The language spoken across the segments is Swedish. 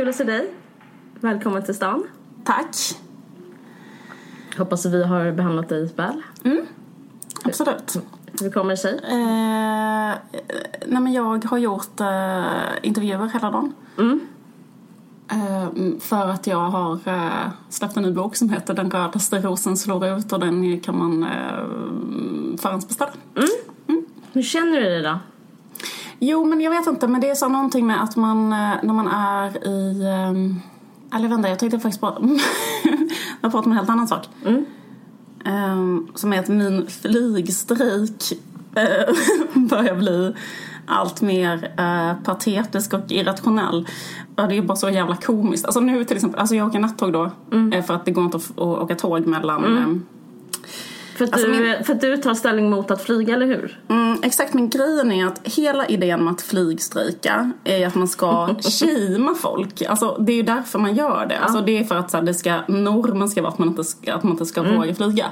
kul att se dig. Välkommen till stan. Tack. Hoppas att vi har behandlat dig väl. Absolut. Hur kommer det sig? Eh, nej men jag har gjort eh, intervjuer hela dagen. Eh, för att jag har eh, släppt en ny bok som heter Den rödaste rosen slår ut och den kan man eh, förhandsbeställa. Hur känner du dig då? Jo, men jag vet inte, men det är så någonting med att man, eh, när man är i... ehm, Eller vänta, jag tänkte faktiskt bara... jag pratar om en helt annan sak. Ehm, som är att min flygstrejk eh, börjar bli allt mer eh, patetisk och irrationell. Och det är bara så jävla komiskt. Alltså nu till exempel, alltså jag åker nattåg då eh, för att det går inte att, att åka tåg mellan ehm, För att, Alltså du, min- för att du tar ställning mot att flyga, eller hur? Mm, exakt, men grejen är att hela idén med att flygstrejka är att man ska shamea folk. Alltså, det är ju därför man gör det. Alltså, det är för att så här, det ska, normen ska vara att man inte ska, att man inte ska våga flyga.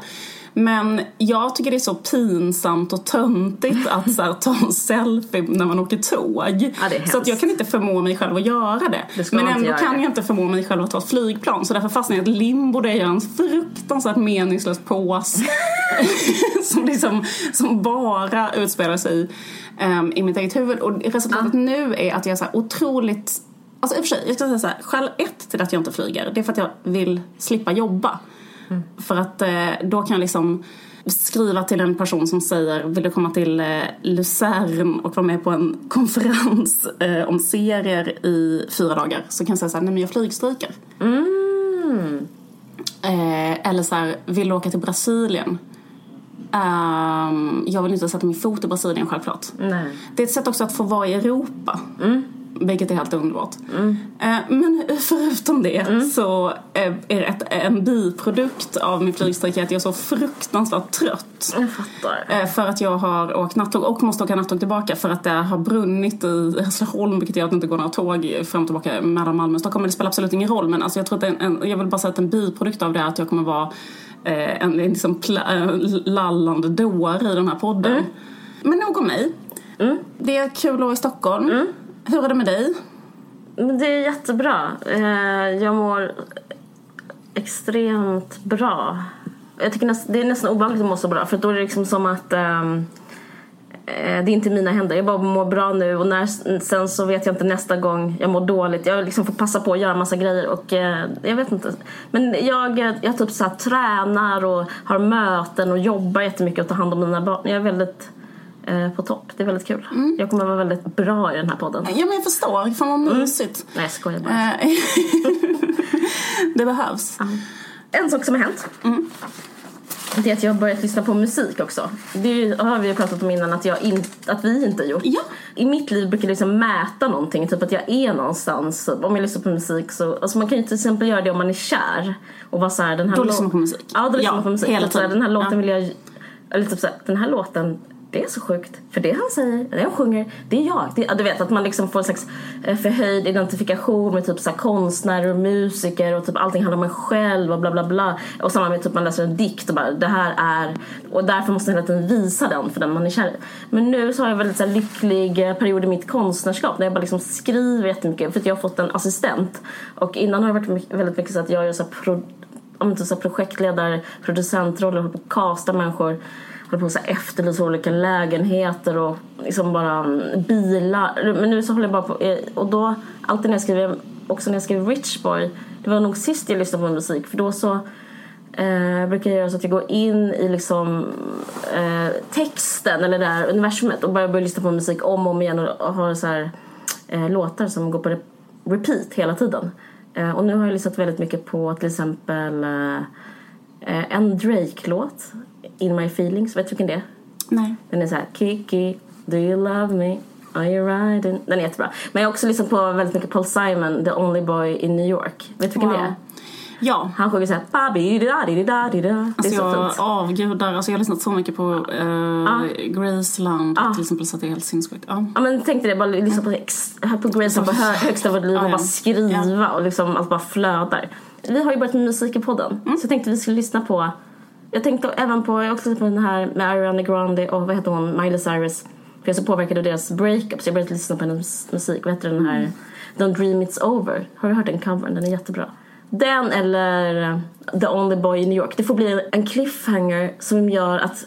Men jag tycker det är så pinsamt och töntigt att så här, ta en selfie när man åker tåg. Ja, så att jag kan inte förmå mig själv att göra det. Det Men ändå kan det. jag inte förmå mig själv att ta ett flygplan. Så därför fastnar jag i ett limbo där jag gör en fruktansvärt meningslös pås. som, liksom, som bara utspelar sig ehm, i mitt eget huvud. Och resultatet nu är att jag är så här otroligt... Alltså i och för sig, jag ska säga så här, skäl ett till att jag inte flyger, det är för att jag vill slippa jobba. För att eh, då kan jag liksom skriva till en person som säger vill du komma till eh, Luzern och vara med på en konferens eh, om serier i fyra dagar. Så kan jag säga så här, nej men jag flygstryker. Eh, eller så här, vill du åka till Brasilien? Ehm, jag vill inte sätta min fot i Brasilien självklart. Nej. Det är ett sätt också att få vara i Europa. Vilket är helt underbart. Eh, men förutom det så eh, är det en biprodukt av min flygstrejk att jag är så fruktansvärt trött. Jag fattar. Eh, För att jag har åkt nattåg och måste åka nattåg tillbaka för att det har brunnit i Hässleholm vilket gör att det inte går några tåg fram och tillbaka mellan Malmö och Stockholm. Men det spelar absolut ingen roll men alltså jag tror att en, en, jag vill bara säga att en biprodukt av det är att jag kommer vara eh, en liksom pla- eh, lallande dåre i den här podden. Men nog om mig. Det är kul att vara i Stockholm. Hur är det med dig? Det är jättebra. Eh, jag mår extremt bra. Jag tycker näst, det är nästan obehagligt att må så bra för då är det liksom som att ehm, eh, det är inte i mina händer. Jag bara mår bra nu och när, sen så vet jag inte nästa gång jag mår dåligt. Jag liksom får passa på att göra massa grejer och eh, jag vet inte. Men jag, jag typ så här, tränar och har möten och jobbar jättemycket och tar hand om mina barn. Jag är väldigt på topp. Det är väldigt kul. Jag kommer vara väldigt bra i den här podden. Ja men jag förstår, fan vad mysigt. Nej jag skojar bara. Eh, det behövs. En sak som har hänt. Det är att jag har börjat lyssna på musik också. Det har vi ju pratat om innan att, jag in, att vi inte har gjort. Ja. I mitt liv brukar jag liksom mäta någonting, typ att jag är någonstans. Om jag lyssnar på musik så, alltså man kan ju till exempel göra det om man är kär. Och vara så här, den här Då lyssnar man på musik. Ja, då lyssnar Ja, man på musik. hela tiden. Den här låten Ja. vill jag, eller typ så här, den här låten det är så sjukt, för det han säger, det han sjunger, det är jag. Det, du vet att man liksom får en slags eh, förhöjd identifikation med typ så här konstnärer och musiker och typ allting handlar om en själv och bla bla bla. Och samma med typ man läser en dikt och bara det här är, och därför måste man hela tiden visa den för den man är kär i. Men nu så har jag en väldigt så här lycklig eh, period i mitt konstnärskap när jag bara liksom skriver jättemycket för att jag har fått en assistent. Och innan har det varit väldigt mycket så att jag gör så här pro, om inte typ så här projektledare, producentroller, håller på att casta människor håller på att efterlysa olika lägenheter och liksom bara mm, bilar. Men nu så håller jag bara på, eh, och då alltid när jag skriver, också när jag skriver Rich Boy, det var nog sist jag lyssnade på musik för då så eh, brukar jag göra så att jag går in i liksom eh, texten eller det här universumet och bara börjar lyssna på musik om och om igen och, och har så här eh, låtar som går på re- repeat hela tiden. Eh, och nu har jag lyssnat väldigt mycket på till exempel eh, eh en Drake-låt, in My Feelings, vet du vilken det är? Nej. Den är så här Kiki, do you love me? Are you riding? Den är jättebra. Men jag har också lyssnat på väldigt mycket Paul Simon, The Only Boy in New York. Vet du vilken det är? Ja. Han sjunger såhär babi da di da di da Det är Alltså så jag fint. avgudar, alltså jag har lyssnat så mycket på uh, Graceland Ah. till exempel så att det är helt sinnessjukt. Ja. Ja men tänk dig det, bara lyssna på, ex, här på Grace på hö, högsta volym Ja, och ja. bara skriva och liksom allt bara flödar. Vi har ju börjat med musik i podden så jag tänkte vi skulle lyssna på Jag tänkte även på, jag också på den här med Ariana Grande och vad heter hon, Miley Cyrus jag är så påverkad av deras breakup så jag började lyssna på hennes musik. Vad heter den här? Don't Dream It's Over. Har du hört den covern? Den är jättebra. Den eller eh, The Only Boy in New York. Det får bli en cliffhanger som gör att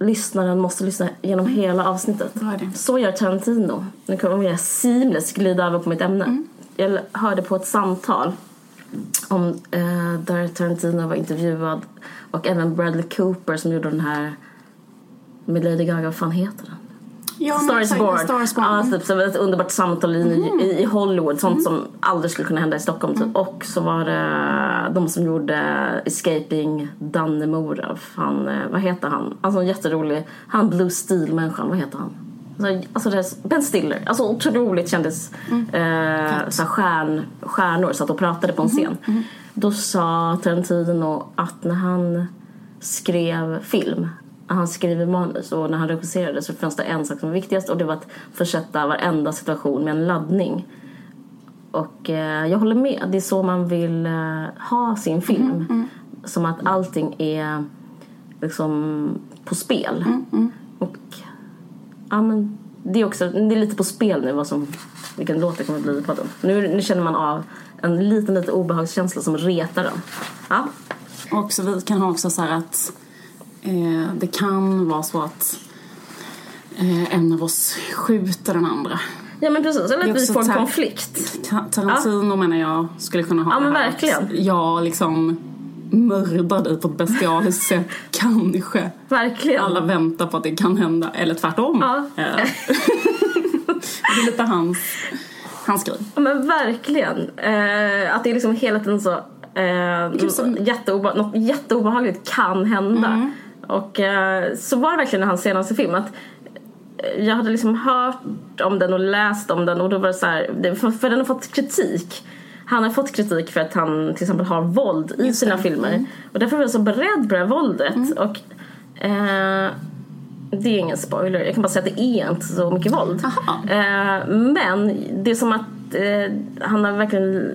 lyssnaren måste lyssna genom hela avsnittet. Så gör Tarantino. Nu kommer jag seamless glida över på mitt ämne. Jag hörde på ett samtal om, eh, där Tarantino var intervjuad och även Bradley Cooper som gjorde den här med Lady Gaga, vad fan heter den? Ja, men Star is exakt, born. Star is born. Ja, typ, så ett underbart samtal i, i, i Hollywood, sånt som aldrig skulle kunna hända i Stockholm. Typ. Och så var det de som gjorde Escaping Dannemora. Fan, eh, vad heter han? Alltså en jätterolig, han Blue Steel-människan, vad heter han? Alltså, alltså ben Stiller, alltså otroligt kändis, eh, så här stjärn, stjärnor satt och pratade på en scen. Då sa Tarantino att när han skrev film när han skriver manus och när han regisserade så fanns det en sak som var viktigast och det var att försätta varenda situation med en laddning. Och eh, jag håller med, det är så man vill eh, ha sin film. Som att allting är liksom på spel. Och ja men det är också, det är lite på spel nu vad som, vilken låt det kommer bli i podden. Nu, nu känner man av en liten, liten obehagskänsla som retar den. Ja. Och så vi kan ha också så här att eh, det kan vara så att eh, en av oss skjuter den andra. Ja men precis, eller att vi får en här- konflikt. Ta- Tarantino menar jag skulle kunna ha Ja, men det här verkligen. Jag liksom mördar dig på ett bestialiskt sätt, kanske. Verkligen. Alla väntar på att det kan hända, eller tvärtom. Ja. Eh, det är lite hans, hans grej. Ja men verkligen. Eh, att det är liksom hela tiden så eh, som- jätteobe- något jätteobehagligt kan hända. Och eh, så var det verkligen i hans senaste film. Att eh, jag hade liksom hört om den och läst om den och då var det så här, det, för, för den har fått kritik. Han har fått kritik för att han till exempel har våld i sina filmer. Och därför var jag så beredd på det här våldet. Och eh, det är ingen spoiler, jag kan bara säga att det är inte så mycket våld. Eh, men det är som att eh, han har verkligen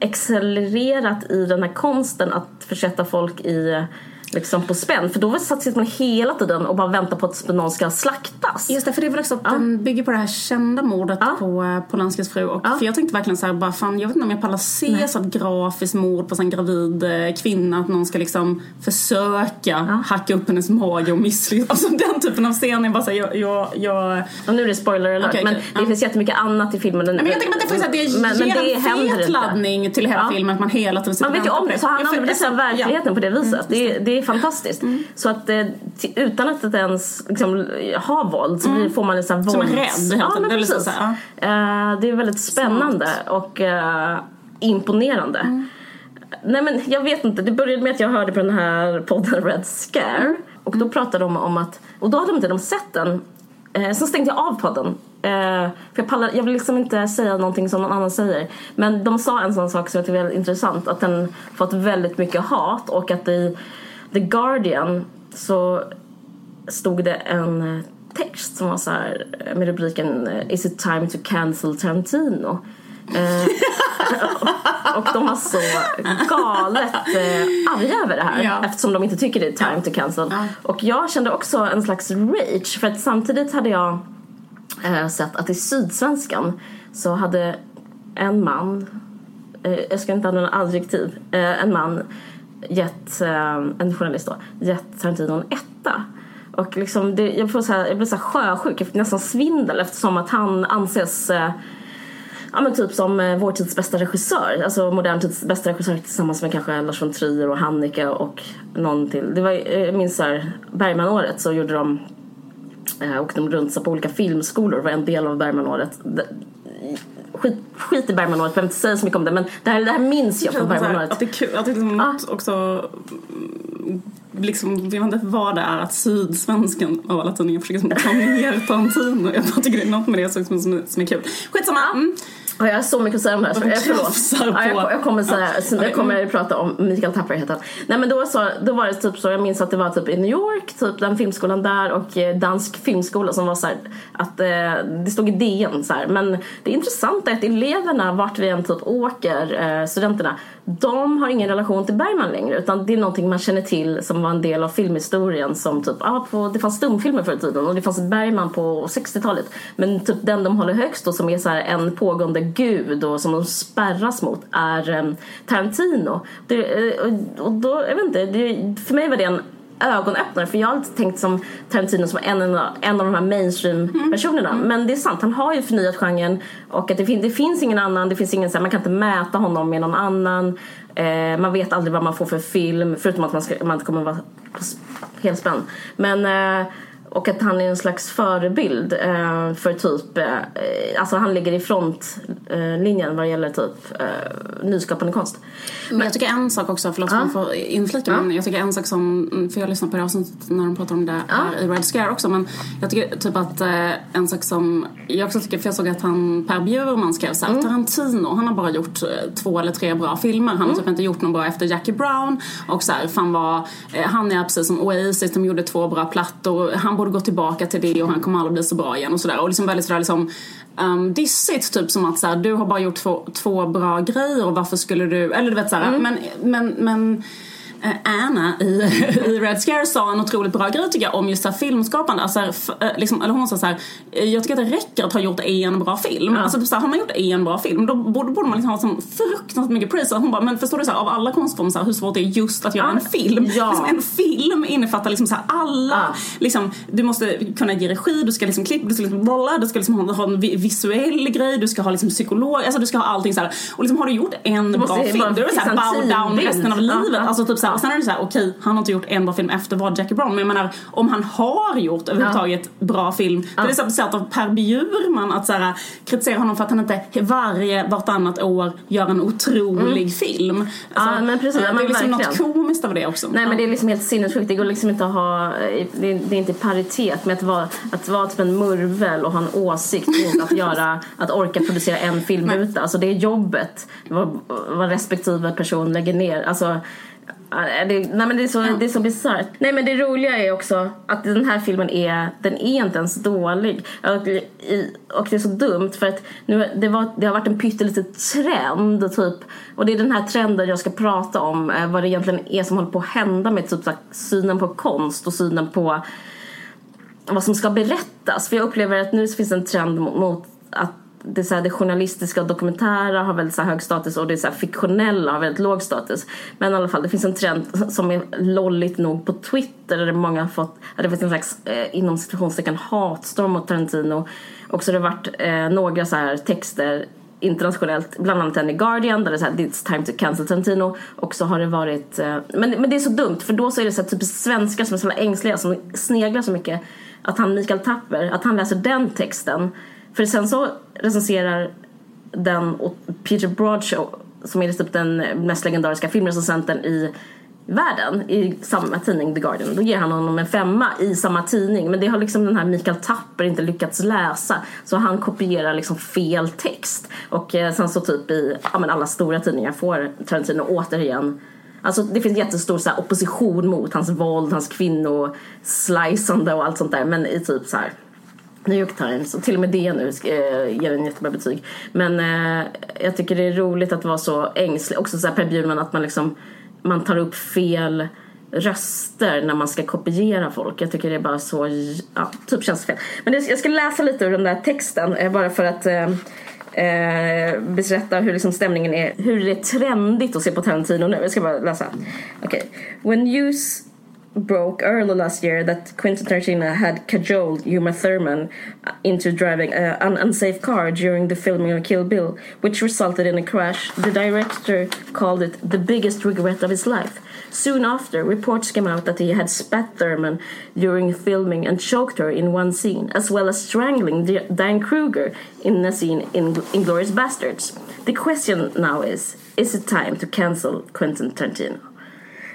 accelererat i den här konsten att försätta folk i liksom på spänn. För då sitter man hela tiden och bara väntar på att någon ska slaktas. Just det, för det är väl också att den bygger på det här kända mordet Ja. på eh, Polanskis fru. Och Ja. För jag tänkte verkligen så här, bara fan, jag vet inte om jag pallar se så ett grafiskt mord på en gravid eh, kvinna. Att någon ska liksom försöka hacka upp hennes mage och misslyckas. Alltså den typen av scen är bara så här, jag, jag, jag Och nu är det spoiler alert, Okej, men okej. det Ja. finns jättemycket annat i filmen. Nej, men jag tänker att det, här, det men, men ger det en fet laddning till hela Ja. filmen att man hela tiden sitter Man vet ju om det, så på han Ja, använder ja. verkligheten på det viset. det, är, det är fantastiskt. Så att eh, utan att det ens liksom, ha våld så blir, får man en sån här är vålds... rädd, helt Ja, men Det är liksom precis. så här, Eh, Det är väldigt spännande och eh, imponerande. Nej men jag vet inte, det började med att jag hörde på den här podden Red Scare och då pratade de om att, och då hade de inte de sett den Eh, sen stängde jag av podden. Eh, för jag, pallar, jag vill liksom inte säga någonting som någon annan säger. Men de sa en sån sak som jag tycker är väldigt intressant. Att den fått väldigt mycket hat och att i The Guardian så stod det en eh, text som var så här eh, med rubriken eh, Is it time to cancel Tarantino? Eh, och de var så galet eh, arga över det här Ja. eftersom de inte tycker det är time to cancel. Ja. Och jag kände också en slags rage för att samtidigt hade jag eh, sett att i Sydsvenskan så hade en man, eh, jag ska inte använda adjektiv, en man gett, eh, en journalist då, gett Tarantino en etta. Och liksom det, jag, får så här, jag blir så här sjösjuk, jag fick nästan svindel eftersom att han anses eh, Ja men typ som eh, vår tids bästa regissör, alltså modern tids bästa regissör tillsammans med kanske Lars von Trier och Haneke och någon till. Det var, eh, jag minns såhär, Bergmanåret så gjorde de, eh, åkte de runt så på olika filmskolor, var en del av Bergmanåret. Skit, skit i Bergmanåret, jag behöver inte säga så mycket om det men det här, det här minns jag från Bergmanåret. Att det är kul, att det liksom något också liksom, jag vet inte vad det är att Sydsvenskan av alla tidningar försöker som ta ner Tarantino. Jag bara tycker det är något med det som, som, som är kul. Skitsamma. Mm. Ja, jag har så mycket att säga om det här. Så, jag, förlåt. Ja, jag, jag kommer, säga, jag kommer prata om Mikael Tapper heter han. Nej men då, så, då var det typ så, jag minns att det var typ i New York, typ den filmskolan där och eh, dansk filmskola som var så här, att eh, det stod i DN så här. Men det intressanta är att eleverna, vart vi än typ åker, eh, studenterna, de har ingen relation till Bergman längre utan det är någonting man känner till som var en del av filmhistorien som typ, ah, på, det fanns stumfilmer förr i tiden och det fanns Bergman på 60-talet men typ den de håller högst och som är så här en pågående gud och som de spärras mot är um, Tarantino. Det, eh, och, och då, jag vet inte, det, för mig var det en ögonöppnare för jag har alltid tänkt som Tarantino som en, av- en av de här mainstream personerna. Men det är sant, han har ju förnyat genren och att det, fin- det finns ingen annan, det finns ingen så här, man kan inte mäta honom med någon annan. Eh, man vet aldrig vad man får för film förutom att man, ska, man kommer vara helspänd men eh, och att han är en slags förebild eh, för typ, eh, alltså han ligger i frontlinjen vad gäller typ eh, nyskapande konst. Men jag tycker en sak också, förlåt om jag får inflika men jag tycker en sak som, för jag lyssnade på det avsnittet när de pratar om det här i Red Scare också men jag tycker typ att eh, en sak som jag också tycker, för jag såg att han Per Bjurman skrev såhär, Tarantino han har bara gjort eh, två eller tre bra filmer, han har typ inte gjort någon bra efter Jackie Brown och såhär, fan vad, eh, han är precis som Oasis, de gjorde två bra plattor, han borde gå tillbaka till det och han kommer aldrig bli så bra igen och sådär och liksom väldigt sådär liksom um, dissigt typ som att såhär, du har bara gjort två, två bra grejer och varför skulle du, eller du vet såhär, men, men, men eh, Anna i, i Red Scare sa en otroligt bra grej tycker jag om just så filmskapande. Alltså, eh, liksom, eller hon sa så här, jag tycker att det räcker att ha gjort en bra film. Alltså, typ så här, har man gjort en bra film då borde, borde man liksom ha sån fruktansvärt mycket praise. Och Hon bara, men förstår du så här, av alla konstformer så här, hur svårt det är just att göra Ja. en film. Ja. Liksom, en film innefattar liksom så här, alla, Ja. liksom, du måste kunna ge regi, du ska liksom klippa, du ska liksom bolla, du ska liksom ha, ha en vi- visuell grej, du ska ha liksom psykolog, alltså du ska ha allting så här. Och liksom har du gjort en bra film, då är det så här, bow down resten av Ja, livet. ja. Alltså typ så här, sen är det så här, okej, han har inte gjort en bra film efter vad Jackie Brown, men jag menar om han har gjort överhuvudtaget bra film, då är det så sätt av Per Bjurman att så här, kritisera honom för att han inte varje, vartannat år gör en otrolig film. Alltså, Ja, men precis, ja, det är liksom något verkligen. komiskt av det också. Nej Ja. men det är liksom helt sinnessjukt. Det går liksom inte att ha, det är, det är inte i paritet med att vara, att vara typ en murvel och ha en åsikt mot att göra, att orka producera en filmruta. Alltså det är jobbet vad, vad respektive person lägger ner. Alltså Ja, Det, nej men det är så, det är så bisarrt. Nej men det roliga är också att den här filmen är, den är inte ens dålig. Och, och det är så dumt för att nu, det, var, det har varit en pytteliten trend typ. Och det är den här trenden jag ska prata om. Eh, vad det egentligen är som håller på att hända med typ så synen på konst och synen på vad som ska berättas. För jag upplever att nu finns en trend mot, mot att det, så här, det journalistiska och dokumentära har väldigt så här, hög status och det så här, fiktionella har väldigt låg status. Men i alla fall, det finns en trend som är lolligt nog på Twitter där många har fått, det finns en slags eh, inom situationstecken hatstorm mot Tarantino. Och så har det varit eh, några så här texter internationellt, bland annat en i Guardian där det är såhär It's time to cancel Tarantino och så har det varit, eh, men, men det är så dumt för då så är det så här, typ svenskar som är så ängsliga som sneglar så mycket att han Mikael Tapper, att han läser den texten för sen så recenserar den och Peter Broadshow som är typ den mest legendariska filmrecensenten i världen i samma tidning The Guardian. Då ger han honom en femma i samma tidning. Men det har liksom den här Mikael Tapper inte lyckats läsa. Så han kopierar liksom fel text. Och eh, sen så typ i ja, men alla stora tidningar får Tarantino återigen Alltså det finns jättestor så här, opposition mot hans våld, hans kvinnosliceande och allt sånt där. Men i typ så här New York Times och till och med det nu äh, ger en jättebra betyg. Men äh, jag tycker det är roligt att vara så ängslig. Också så här Per Bjurman att man liksom man tar upp fel röster när man ska kopiera folk. Jag tycker det är bara så, ja, typ känns fel. Men det, jag ska läsa lite ur den där texten eh, bara för att eh, eh, berätta hur liksom stämningen är, hur det är trendigt att se på Tarantino nu. Jag ska bara läsa. Okej. Okay. When use broke early last year that Quentin Tarantino had cajoled Uma Thurman into driving uh, an unsafe car during the filming of Kill Bill, which resulted in a crash. The director called it the biggest regret of his life. Soon after, reports came out that he had spat Thurman during filming and choked her in one scene, as well as strangling Dan Kruger in a scene in Inglourious Bastards. The question now is, is it time to cancel Quentin Tarantino?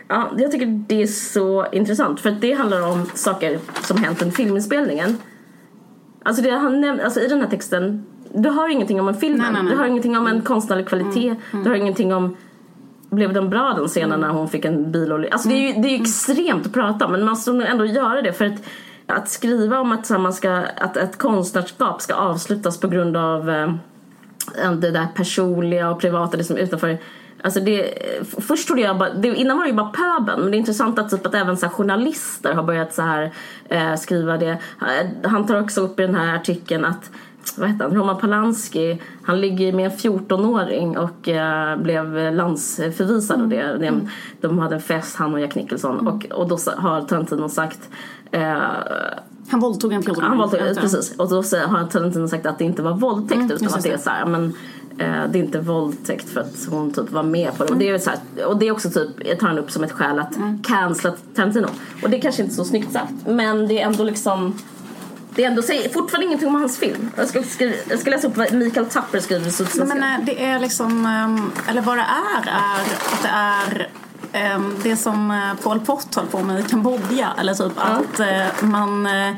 Ja, jag tycker det är så intressant för att det handlar om saker som hänt under filminspelningen. Alltså, det han näm- alltså i den här texten, du hör ingenting om en film. Nej, nej, nej. Du hör ingenting om en konstnärlig kvalitet. Du hör ingenting om blev den bra den scenen när hon fick en bilolycka? Alltså det är ju, det är ju extremt att prata om men man måste nog ändå göra det för att, att skriva om att, man ska, att ett konstnärskap ska avslutas på grund av eh, det där personliga och privata, det som är utanför Alltså det, först trodde jag bara, det, innan var det ju bara pöben men det är intressant att, typ, att även så journalister har börjat så här, eh, skriva det. Han tar också upp i den här artikeln att vad heter han, Roman Polanski, han ligger med en 14-åring och eh, blev landsförvisad och det. Mm. De hade en fest, han och Jack Nicholson och, och då har Tarantino sagt eh, Han våldtog en 14-åring. han våldtog, vet jag. precis. Och då har Tarantino sagt att det inte var våldtäkt utan Mm, just att det är så här, men eh, det är inte våldtäkt för att hon typ var med på det. Och det är, så här, och det är också typ, tar han upp som ett skäl att Mm. cancella Tarantino. Och det är kanske inte så snyggt sagt. Men det är ändå liksom det är ändå, säger fortfarande ingenting om hans film. Jag ska, skriva, jag ska läsa upp vad Mikael Tapper skriver i Sydsvenskan. Men eh, det är liksom, ehm, eller vad det är, är att det är det som eh, Pol Pot höll på med i Kambodja. Eller typ att eh, man, eh,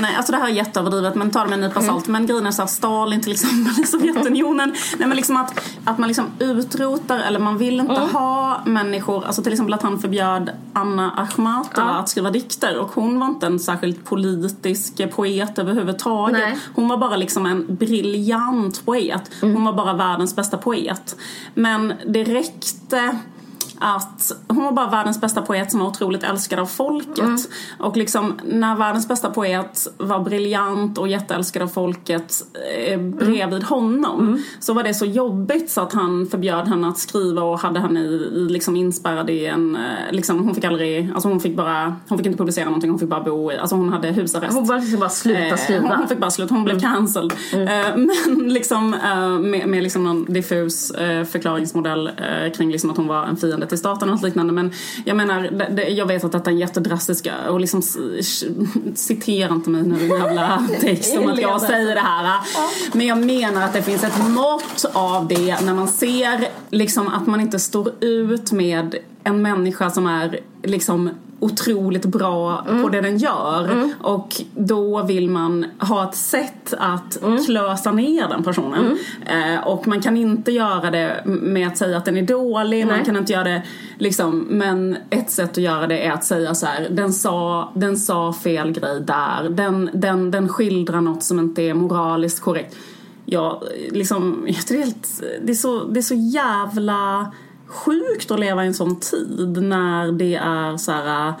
nej alltså det här är jätteöverdrivet men ta det med en nypa salt. Men grejen är så här, Stalin till exempel i Sovjetunionen. nej men liksom att, att man liksom utrotar eller man vill inte ha människor, alltså till exempel att han förbjöd Anna Akhmatova att skriva dikter och hon var inte en särskilt politisk poet överhuvudtaget. Nej. Hon var bara liksom en briljant poet. Hon var bara världens bästa poet. Men det räckte att hon var bara världens bästa poet som var otroligt älskad av folket. Och liksom när världens bästa poet var briljant och jätteälskad av folket eh, bredvid honom så var det så jobbigt så att han förbjöd henne att skriva och hade henne i, i liksom inspärrad i en, eh, liksom hon fick aldrig, alltså hon fick bara, hon fick inte publicera någonting, hon fick bara bo i, alltså hon hade husarrest. hon bara, liksom bara sluta Eh, skriva. Mm. Hon, hon fick bara sluta, hon blev cancelled. Eh, men liksom eh, med, med liksom någon diffus eh, förklaringsmodell eh, kring liksom att hon var en fiende till staten och något liknande. Men jag menar, det, det, jag vet att detta är en jättedrastisk och liksom citera inte mig nu jävla text om att jag säger det här. Men jag menar att det finns ett mått av det när man ser liksom att man inte står ut med en människa som är liksom otroligt bra på det den gör och då vill man ha ett sätt att klösa ner den personen. Eh, och man kan inte göra det med att säga att den är dålig, man Nej. kan inte göra det liksom, men ett sätt att göra det är att säga så här: den sa, den sa fel grej där, den, den, den skildrar något som inte är moraliskt korrekt. Ja, liksom, jag tror det är helt, det är så, det är så jävla sjukt att leva i en sån tid när det är så här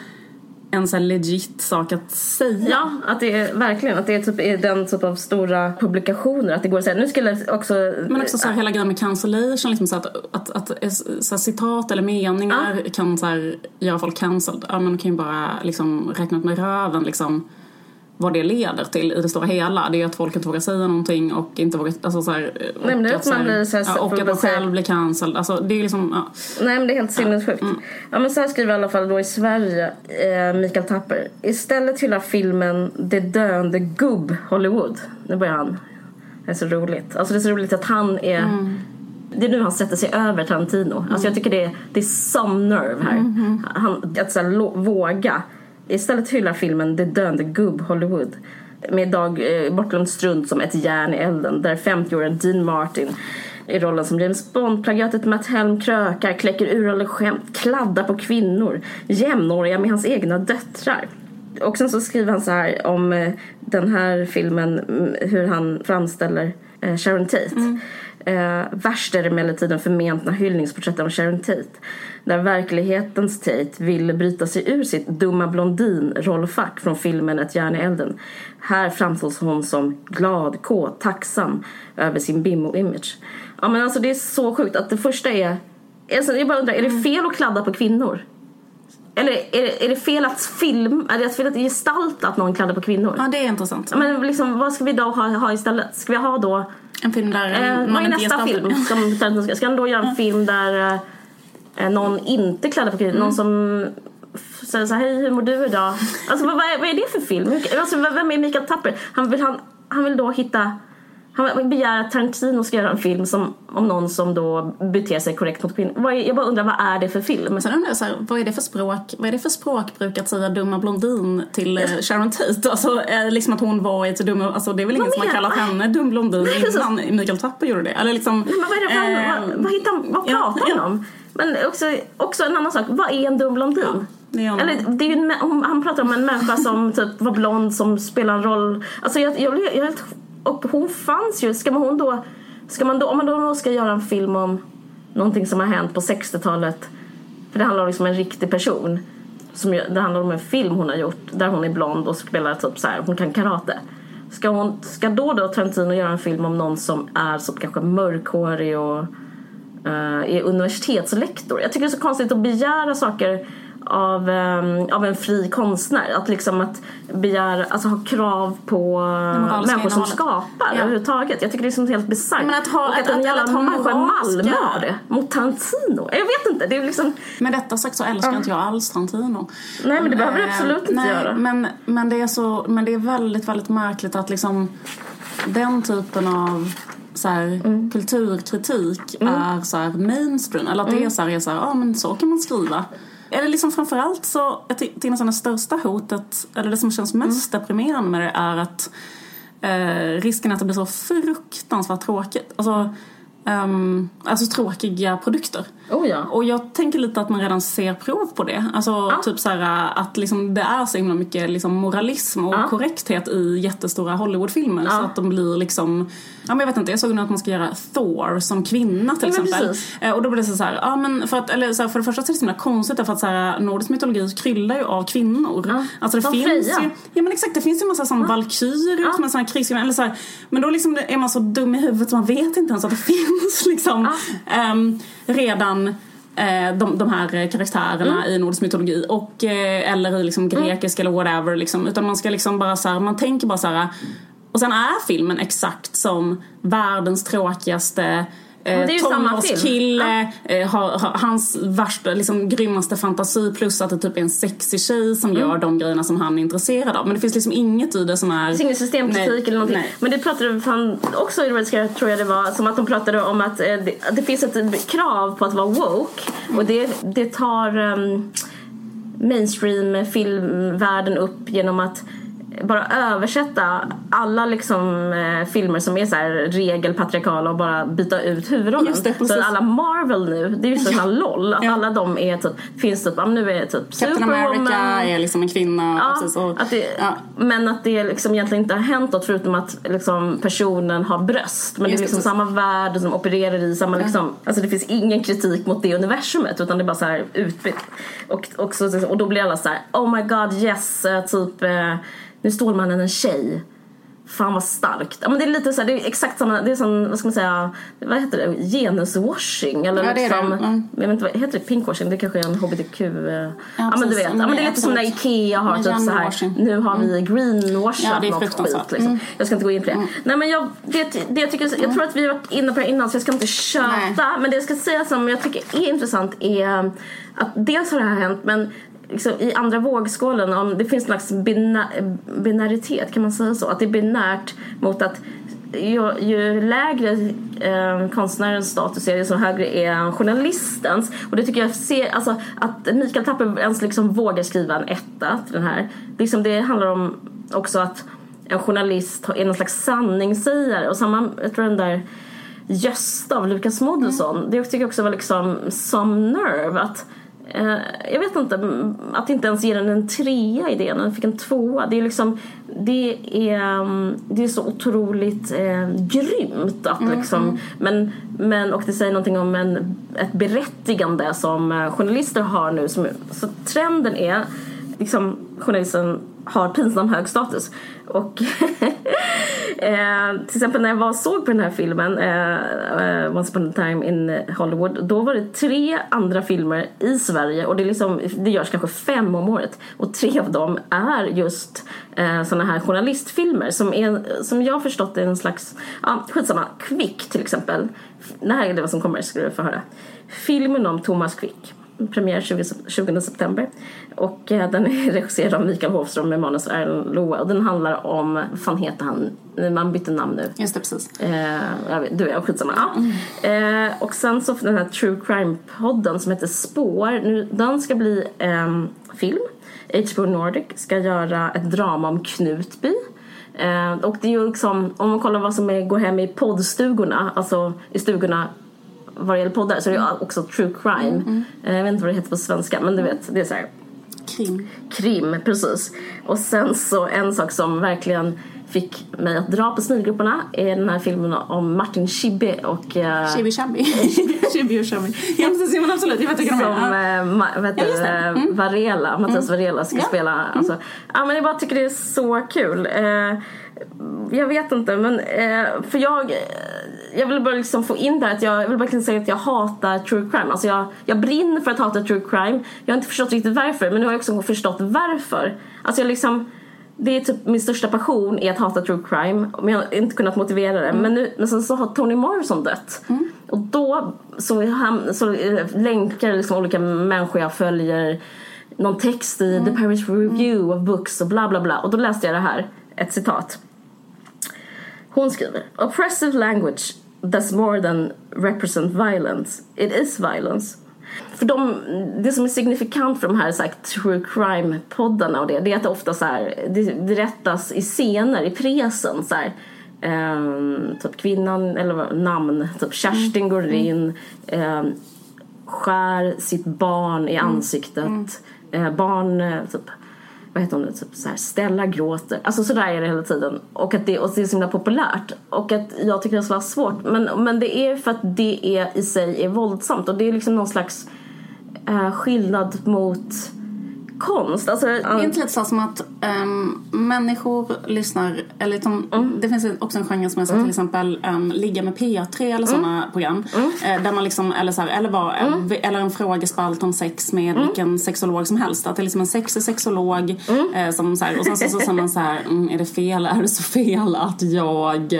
en så här legit sak att säga. Ja, att det är verkligen att det är typ är den typ av stora publikationer. Att det går att säga, nu skulle också... Men också så här, hela grejen med cancellation, liksom så att, att, att, eh, så här, citat eller meningar kan så här, göra folk cancelled. Ja, men kan ju bara liksom, räkna ut med röven liksom, vad det leder till i det stora hela. Det är att folk inte vågar säga någonting och inte vågar... Alltså, så här, och Nej, men det att man blir så här- ja, och att man själv blir cancelled. Alltså, det är liksom... Ja. Nej men det är helt sinnessjukt. Mm. Ja men så här skriver i alla fall då i Sverige eh, Mikael Tapper. Istället hyllar filmen Det döende gubb Hollywood. Nu börjar han. Det är så roligt. Alltså det är så roligt att han är Mm. Det är nu han sätter sig över Tarantino. Alltså jag tycker det är, det är some nerve här. Mm-hmm. Han, att så här, våga. Istället hyllar filmen Det döende gubb Hollywood. Med Dag eh, Bortlund Strunt som ett järn i elden. Där 50-åriga Dean Martin i rollen som James Bond, plagiatet Matt Helm krökar, kläcker ur skämt, kladdar på kvinnor, jämnåriga med hans egna döttrar. Och sen så skriver han så här om eh, den här filmen, mm, hur han framställer eh, Sharon Tate. Mm. Eh, värst är emellertid den förmentna hyllningsporträtten av Sharon Tate. Där verklighetens Tate vill bryta sig ur sitt dumma blondin-rollfack från filmen Ett järn i elden. Här framställs hon som glad, kåt, tacksam över sin bimmo-image. Ja men alltså det är så sjukt att det första är... Alltså jag bara undrar, är det fel att kladda på kvinnor? Eller är det, är det fel att film, är det fel att gestalta att någon kladdar på kvinnor? ja, det är intressant. Men liksom, vad ska vi då ha, ha istället? Ska vi ha då En film där Eh, man inte nästa film? Som Tarantino ska, ska han då göra en film där eh, någon inte kladdar på? Mm. Någon som f- säger så här, hej hur mår du idag? Alltså vad, vad, är, vad är det för film? Alltså, vem är Mikael Tapper? Han vill, han, han vill då hitta Han begär att Tarantino ska göra en film som, om någon som då beter sig korrekt mot kvinnor. Jag bara undrar, vad är det för film? Sen undrar jag så här, vad är det för språk, vad är det för språkbruk att säga dumma blondin till eh, Sharon Tate? Alltså liksom att hon var ett dumma, alltså det är väl ingen som har kallat henne dum blondin innan Mikael Tapper gjorde det? Eller liksom, Nej, men vad är det för, eh, vad, vad, hittar, han- vad ja, pratar han ja. om? Men också, också en annan sak, vad är en dum blondin? det är hon. Eller, det är ju han pratar om en människa som typ var blond som spelar en roll. Alltså jag, jag, jag, helt- och hon fanns ju, ska man hon då, ska man då, om man då ska göra en film om någonting som har hänt på 60-talet. För det handlar liksom om en riktig person. Som, det handlar om en film hon har gjort där hon är blond och spelar typ så här, hon kan karate. Ska, hon, ska då då Tarantino göra en film om någon som är så kanske mörkhårig och uh, är universitetslektor. Jag tycker det är så konstigt att begära saker av, ehm, av en fri konstnär. Att liksom att begära, alltså ha krav på människor som skapar Ja. överhuvudtaget. Jag tycker det är som helt bisarrt. Men att ha- och att, att- en jävla människa i Malmö har det. Mot Tarantino. Jag vet inte, det är liksom... Med detta sagt så älskar inte jag alls Tarantino. Nej men det behöver du Eh, absolut inte nej, göra. Men, men, det är så, men det är väldigt, väldigt märkligt att liksom den typen av så här, Mm. kulturkritik är så här mainstream. Eller att det Mm. är så här, är så här, ja men så kan man skriva. Eller liksom framförallt så, jag ty- tycker nästan det största hotet, eller det som känns mest Mm. deprimerande med det är att eh, risken att det blir så fruktansvärt tråkigt. Alltså, ehm, alltså tråkiga produkter. Oh ja. Och jag tänker lite att man redan ser prov på det. Alltså typ så här att liksom det är så himla mycket liksom moralism och Ja. korrekthet i jättestora Hollywoodfilmer så Ja. att de blir liksom, ja men jag vet inte, jag såg nu att man ska göra Thor som kvinna till Ja, exempel. Eh, Och då blir det så här, ja men för att, eller så här, för det första så är det så himla konstigt därför att så här, nordisk mytologi kryllar ju av kvinnor. Ja. Alltså det Som finns Freja. ju, ja men exakt det finns ju en massa som valkyrier som är här krigsgrejer, eller så här, men då liksom är man så dum i huvudet så man vet inte ens att det finns liksom ehm, redan eh, de, de här karaktärerna Mm. i nordisk mytologi och, eh, eller i liksom grekisk eller whatever liksom, utan man ska liksom bara så här, man tänker bara så här och sen är filmen exakt som världens tråkigaste samma tonårskille, eh, har, har hans värsta, liksom grymmaste fantasi plus att det typ är en sexig tjej som Mm. gör de grejerna som han är intresserad av. Men det finns liksom inget i det som är... Det finns ingen systemkritik Nej, eller någonting. nej. Men det pratade fan också i Red Scare tror jag det var, som att de pratade om att eh, det, att det finns ett krav på att vara woke och det, det tar um, mainstream filmvärlden upp genom att bara översätta alla liksom eh, filmer som är så här regelpatriarkala och bara byta ut huvudrollen. Så alla Marvel nu, det är ju så här LOL, att Ja. alla de är typ, finns typ, nu är typ Captain America Superwoman, är liksom en kvinna. Ja, precis, och, att det, ja. Men att det liksom egentligen inte har hänt något förutom att liksom personen har bröst. Men Just det är liksom samma värld som opererar i samma liksom, alltså det finns ingen kritik mot det universumet utan det är bara så här utbytt. Och, och, så, och då blir alla så här: oh my god yes, eh, typ eh, nu är Stålmannen en tjej. Fan vad starkt. Ja, men det är lite så här, det är exakt samma, det är som, vad ska man säga, vad heter det, genuswashing eller Ja, det är det. liksom, Mm. jag vet inte, vad heter det pink-washing? Det kanske är en hbtq, eh, ja, men du vet, ja, men det är lite som när. IKEA har Men typ så här, nu har vi greenwashat Ja, det något skit liksom. Jag ska inte gå in på det. Nej men jag, det, det jag, tycker, jag tror att vi har varit inne på det innan så jag ska inte köta. Nej. Men det jag ska säga som jag tycker är intressant är att dels har det här hänt men liksom, i andra vågskålen om det finns en slags bina, binaritet, kan man säga så? Att det är binärt mot att ju, ju lägre eh, konstnärens status är desto högre är journalistens. Och det tycker jag ser, alltså att Mikael Tapper ens liksom vågar skriva en etta till den här. Liksom det handlar om också att en journalist är någon slags sanningssägare och samma, jag tror den där Gösta av Lukas Moodysson, det tycker jag också var liksom som nerve att jag vet inte, mm, att inte ens ge den en trea i det, den fick en tvåa. Det är liksom, det är, mm, det är så otroligt eh, grymt att liksom, men, men, och det säger någonting om en, ett berättigande som eh, journalister har nu. Som, så trenden är, liksom journalisten har pinsam hög status. Och eh, till exempel när jag var och såg på den här filmen eh, eh, Once upon a time in Hollywood då var det tre andra filmer i Sverige och det, är liksom, det görs kanske fem om året och tre av dem är just eh, sådana här journalistfilmer som, är, som jag har förstått är en slags, ja skitsamma, Quick till exempel. Det här är det som kommer ska du få höra. Filmen om Thomas Quick premiär 20, 20 september. Och eh, den är regisserad av Mikael Hofström med manus av Erland Loa. Och den handlar om, vad fan heter han? Man bytte namn nu. Just det, precis. Eh, jag vet, du är skitsamma. Ja. Eh, och sen så den här True Crime-podden som heter Spår. Nu, den ska bli en film. HBO Nordic ska göra ett drama om Knutby. Eh, och det är ju liksom, om man kollar vad som är, går hem i poddstugorna, alltså i stugorna vad det gäller poddar så är det ju också true crime. Eh, jag vet inte vad det heter på svenska men du vet, det är så här Krim. krim, precis. Och sen så en sak som verkligen fick mig att dra på smilgrupperna är den här filmen om Martin Schibbye och eh, Chibi Chabi. Chibi och Chabi. Ja precis, men absolut. Jag vet vilka de som är. eh, ma- vet du, det. Mm. Varela, Mattias Varela ska. Mm. spela. Alltså, ja, men jag bara tycker det är så kul. Eh, jag vet inte, men eh, för jag, jag vill bara liksom få in där att jag, jag vill verkligen säga att jag hatar true crime. Alltså jag, jag brinner för att hata true crime. Jag har inte förstått riktigt varför, men nu har jag också förstått varför. Alltså jag liksom det är typ min största passion är att hata true crime men jag har inte kunnat motivera det. Men, nu, men sen så har Toni Morrison dött. Och då så, ham- så länkar liksom olika människor jag följer någon text i The Paris Review of Books och bla bla bla. Och då läste jag det här, ett citat. Hon skriver Oppressive language does more than represent violence. It is violence. För de, det som är signifikant för de här, så här true crime-poddarna och det, det är att det ofta så här, det, det rättas i scener, i presen. Så här, ehm, typ kvinnan, eller namn, typ Kerstin går in, ehm, skär sitt barn i ansiktet. Eh, barn, eh, typ, vad heter hon nu, typ så här, Stella gråter. Alltså sådär är det hela tiden. Och att det, och det är så himla populärt. Och att jag tycker det är så svårt. Men, men det är för att det är i sig är våldsamt. Och det är liksom någon slags eh, skillnad mot konst. Alltså, Det är inte lite så som att ehm, människor lyssnar, eller liksom, det finns också en genre som är så till exempel um, ligga med P3 eller sådana program. Eh, där man liksom, eller, så här, eller, var, eller en frågespalt om sex med vilken sexolog som helst. Att det är liksom en sexig sexolog som så här, och sen så, så, så man så här, mm, är det fel, är det så fel att jag,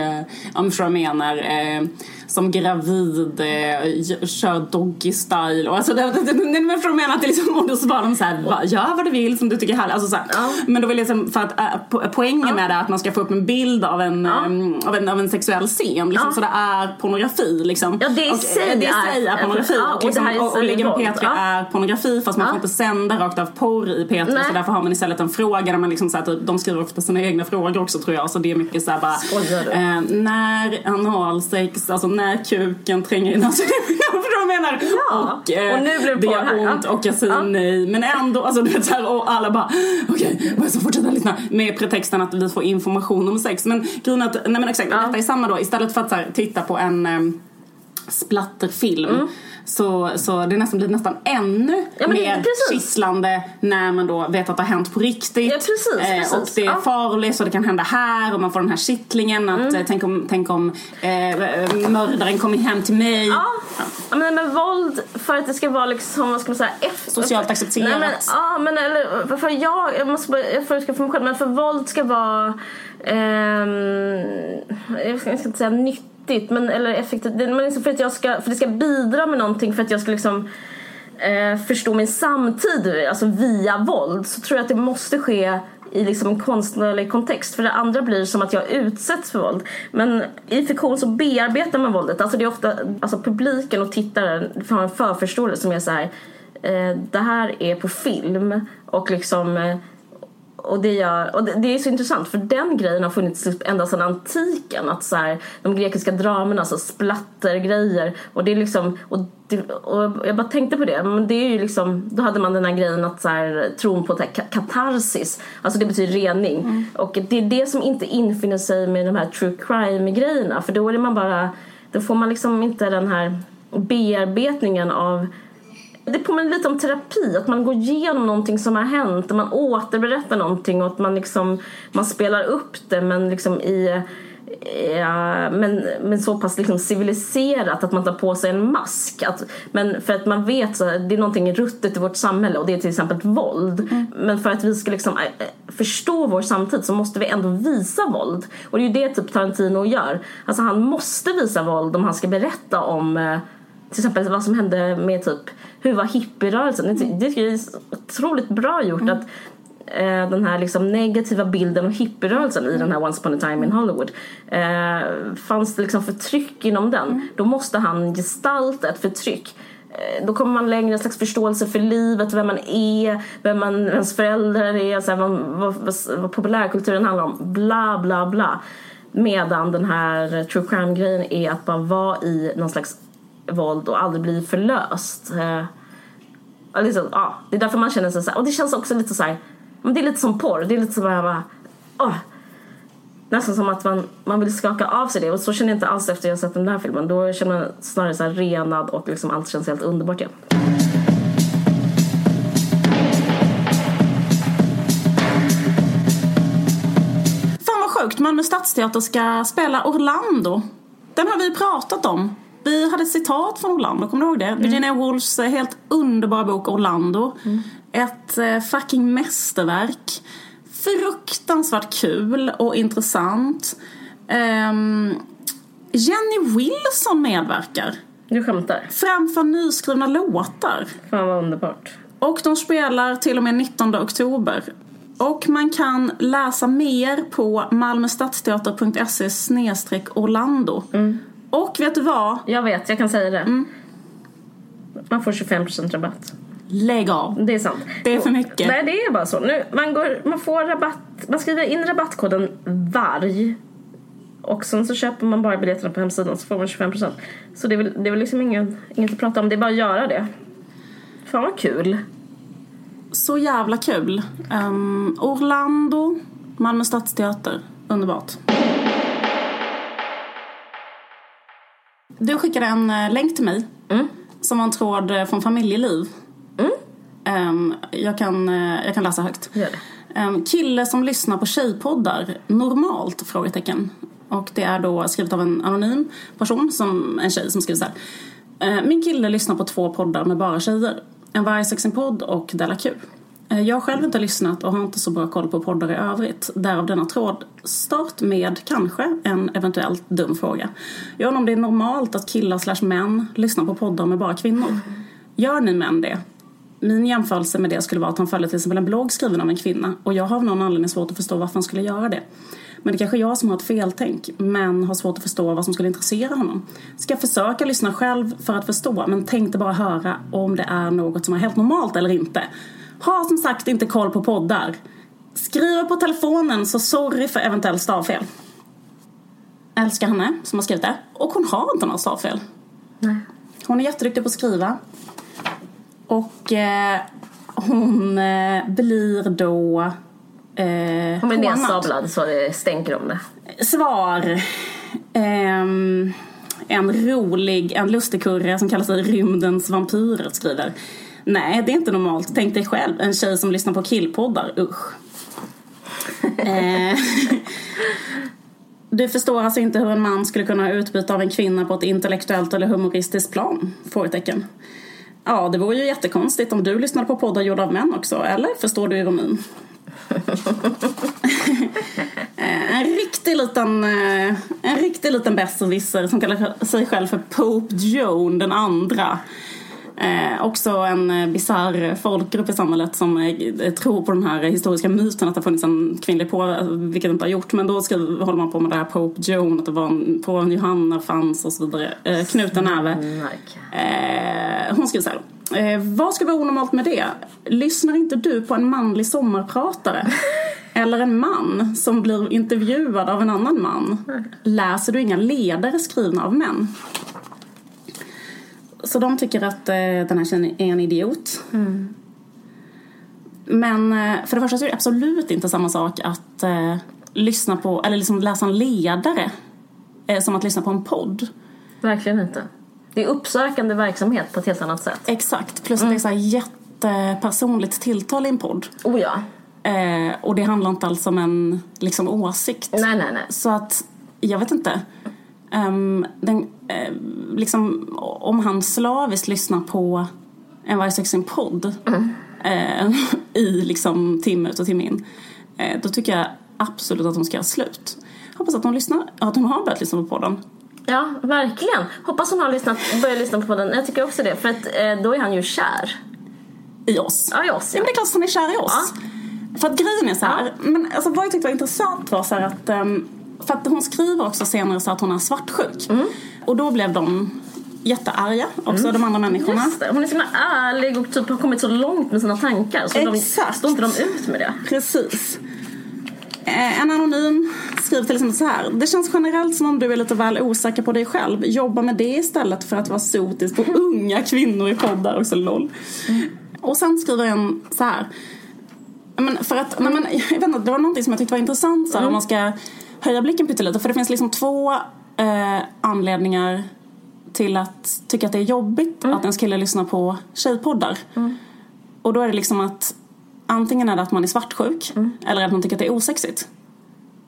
om du förstår vad jag menar, eh, som gravid eh, kör doggy style och alltså det, det, det, det, att mena att det liksom, och då så var de så här, "Va, gör vad du vill som du tycker är härligt. Alltså så här, Men då vill jag liksom, för att äh, po- poängen med det är att man ska få upp en bild av en, ehm, av en, av en sexuell scen liksom, så det är pornografi liksom. Ja, det i och, sig eh, det är- är pornografi ja, och, och liksom, här och, och med våld. P3 Ja. är pornografi fast man får inte sända rakt av porr i P3 Nej. så därför har man istället en fråga där man liksom så här, typ, de skriver ofta sina egna frågor också tror jag så det är mycket så här bara Skojar du? eh, när analsex, alltså när kuken tränger in, alltså vad jag menar. Ja, Och, eh, och nu blir det gör här, ont ja. och jag säger Ja. nej men ändå, alltså du vet så här, och alla bara okej, okay, så fortsätta lyssna med pretexten att vi får information om sex men grejen att, nej men exakt, detta är samma då istället för att så här, titta på en um, splatterfilm Mm. Så, så det nästan blir nästan ännu Ja, mer kisslande när man då vet att det har hänt på riktigt. Ja, precis, Eh, precis. och det är Ja. farligt och det kan hända här och man får den här kittlingen att eh, tänk om, tänk om eh, mördaren kommer hem till mig. Ja, ja. men, men våld för att det ska vara liksom, vad ska man säga, efter... Socialt accepterat. Nej, men, ja, men eller för jag, jag måste bara, jag får utgå från mig själv, men för våld ska vara, ehm, jag, ska, jag ska inte säga nyttigt, men eller effektivt, men liksom för att jag ska, för det ska bidra med någonting, för att jag ska liksom eh, förstå min samtid, alltså via våld, så tror jag att det måste ske i liksom en konstnärlig kontext. För det andra blir som att jag utsätts för våld. Men i fiktion så bearbetar man våldet. Alltså det är ofta, alltså publiken och tittaren har en förförståelse som är så här. Eh, det här är på film och liksom eh, och det, gör, och det, det är så intressant för den grejen har funnits typ ända sedan antiken. Att så här, de grekiska dramerna, alltså splattergrejer. Och det är liksom, och, det, och jag bara tänkte på det. Men det är ju liksom, då hade man den här grejen att så här, tron på katarsis. Alltså det betyder rening. Och det är det som inte infinner sig med de här true crime grejerna. För då är man bara, då får man liksom inte den här bearbetningen av det påminner lite om terapi, att man går igenom någonting som har hänt och man återberättar någonting och att man liksom man spelar upp det men liksom i Ja, men, men så pass liksom civiliserat att man tar på sig en mask. Att, men för att man vet så det är någonting ruttet i vårt samhälle och det är till exempel våld. Men för att vi ska liksom äh, förstå vår samtid så måste vi ändå visa våld. Och det är ju det typ Tarantino gör. Alltså han måste visa våld om han ska berätta om eh, till exempel vad som hände med typ, hur var hippierörelsen? Det, är otroligt bra gjort att eh, den här liksom negativa bilden av hippierörelsen i den här Once upon a time in Hollywood. Eh, fanns det liksom förtryck inom den, då måste han gestalta ett förtryck. Eh, Då kommer man längre en slags förståelse för livet, vem man är, vem man, ens föräldrar är, så här, vad, vad, vad, vad populärkulturen handlar om, bla bla bla. Medan den här true crime grejen är att bara vara i någon slags våld och aldrig bli förlöst. Eh, liksom, ah, det är därför man känner sig så här, och det känns också lite såhär, men det är lite som porr, det är lite som att bara, oh, Nästan som att man, man vill skaka av sig det och så känner jag inte alls efter jag sett den här filmen. Då känner man snarare så renad och liksom allt känns helt underbart igen. Fan vad sjukt, Malmö Stadsteater ska spela Orlando. Den har vi pratat om. Vi hade ett citat från Orlando, kommer du ihåg det? Virginia Woolfs eh, helt underbara bok Orlando. Ett eh, fucking mästerverk. Fruktansvärt kul och intressant. Ehm, Jenny Wilson medverkar. Du skämtar? Framför nyskrivna låtar. Fan vad underbart. Och de spelar till och med 19 oktober. Och man kan läsa mer på malmöstadsteater.se Orlando. Och vet du vad? Jag vet, jag kan säga det. Man får 25% rabatt. Lägg av. Det är sant. Det är för mycket. Nej, det är bara så. Nu, man, går, man får rabatt, man skriver in rabattkoden VARG och sen så köper man bara biljetterna på hemsidan så får man 25%. Så det är väl, det är väl liksom ingen, inget att prata om, det är bara att göra det. Fan vad kul. Så jävla kul. Ehm, Orlando, Malmö Stadsteater. Underbart. Du skickade en eh, länk till mig. Som var en tråd eh, från familjeliv. Ehm, jag, kan, eh, jag kan läsa högt. Gör det. Ehm, kille som lyssnar på tjejpoddar normalt? Frågetecken. Och det är då skrivet av en anonym person, som en tjej som skriver så här. Eh, Min kille lyssnar på två poddar med bara tjejer. En vargsexing-podd och Della Q. Eh, jag har själv inte lyssnat och har inte så bra koll på poddar i övrigt. Därav denna tråd. Start med kanske en eventuellt dum fråga. Jag undrar om det är normalt att killar slash män lyssnar på poddar med bara kvinnor. Gör ni män det? Min jämförelse med det skulle vara att han följer till exempel en blogg skriven av en kvinna och jag har av någon anledning svårt att förstå varför han skulle göra det. Men det kanske är jag som har ett feltänk men har svårt att förstå vad som skulle intressera honom. Ska försöka lyssna själv för att förstå men tänkte bara höra om det är något som är helt normalt eller inte. Har som sagt inte koll på poddar. Skriver på telefonen så sorry för eventuellt stavfel. Älskar henne som har skrivit det och hon har inte några stavfel. Nej. Hon är jätteduktig på att skriva. Och eh, hon eh, blir då eh, Hon blir nedsablad så det stänker om det. Svar. Ehm, en rolig, en lustigkurre som kallar sig Rymdens vampyrer skriver. Nej, det är inte normalt. Tänk dig själv, en tjej som lyssnar på killpoddar. Usch. eh, du förstår alltså inte hur en man skulle kunna ha utbyte av en kvinna på ett intellektuellt eller humoristiskt plan? Frågetecken. Ja, det vore ju jättekonstigt om du lyssnade på poddar gjorda av män också, eller? Förstår du ironin? Eh, en riktig liten, eh, en riktig liten besserwisser som kallar sig själv för Pope Joan den andra. Eh, också en eh, bisarr folkgrupp i samhället som eh, tror på den här historiska myten att det har funnits en kvinnlig påve, vilket det inte har gjort. Men då skriver, håller man på med det här Pope Joan, att det var en, påven Johanna fanns och så vidare. Eh, knuten näve. Märk. Eh, hon skriver så här. Eh, vad ska vara onormalt med det? Lyssnar inte du på en manlig sommarpratare? Eller en man som blir intervjuad av en annan man? Läser du inga ledare skrivna av män? Så de tycker att eh, den här tjejen är en idiot. Men eh, för det första så är det absolut inte samma sak att eh, lyssna på, eller liksom läsa en ledare eh, som att lyssna på en podd. Verkligen inte. Det är uppsökande verksamhet på ett helt annat sätt. Exakt, plus att det är så här jättepersonligt tilltal i en podd. Oh ja. Eh, och det handlar inte alls om en liksom, åsikt. Nej, nej, nej. Så att, jag vet inte. Ehm, den, eh, liksom, om han slaviskt lyssnar på en varje podd eh, i liksom timme ut och timme in. Eh, då tycker jag absolut att hon ska göra slut. Hoppas att hon lyssnar, att hon har börjat lyssna på podden. Ja, verkligen. Hoppas hon har lyssnat, börjat lyssna på den. Jag tycker också det. För att eh, då är han ju kär. I oss. Ja, i oss. Ja, men det är klart att han är kär i oss. För att grejen är så här, men alltså vad jag tyckte var intressant var så här att, ehm, för att hon skriver också senare så att hon är svartsjuk. Mm. Och då blev de jättearga också, de andra människorna. Just det. Hon är så himla ärlig och typ har kommit så långt med sina tankar. Så Exakt. de, står inte de ut med det. Precis. Eh, En anonym skriver till exempel så här. Det känns generellt som om du är lite väl osäker på dig själv. Jobba med det istället för att vara sotis på unga kvinnor i poddar. Också LOL. Och sen skriver en så här. Men för att, när man, jag vet inte, det var någonting som jag tyckte var intressant så här, om man ska höja blicken pyttelite. För det finns liksom två eh, anledningar till att tycka att det är jobbigt att ens kille lyssnar på tjejpoddar. Och då är det liksom att antingen är det att man är svartsjuk eller att man tycker att det är osexigt.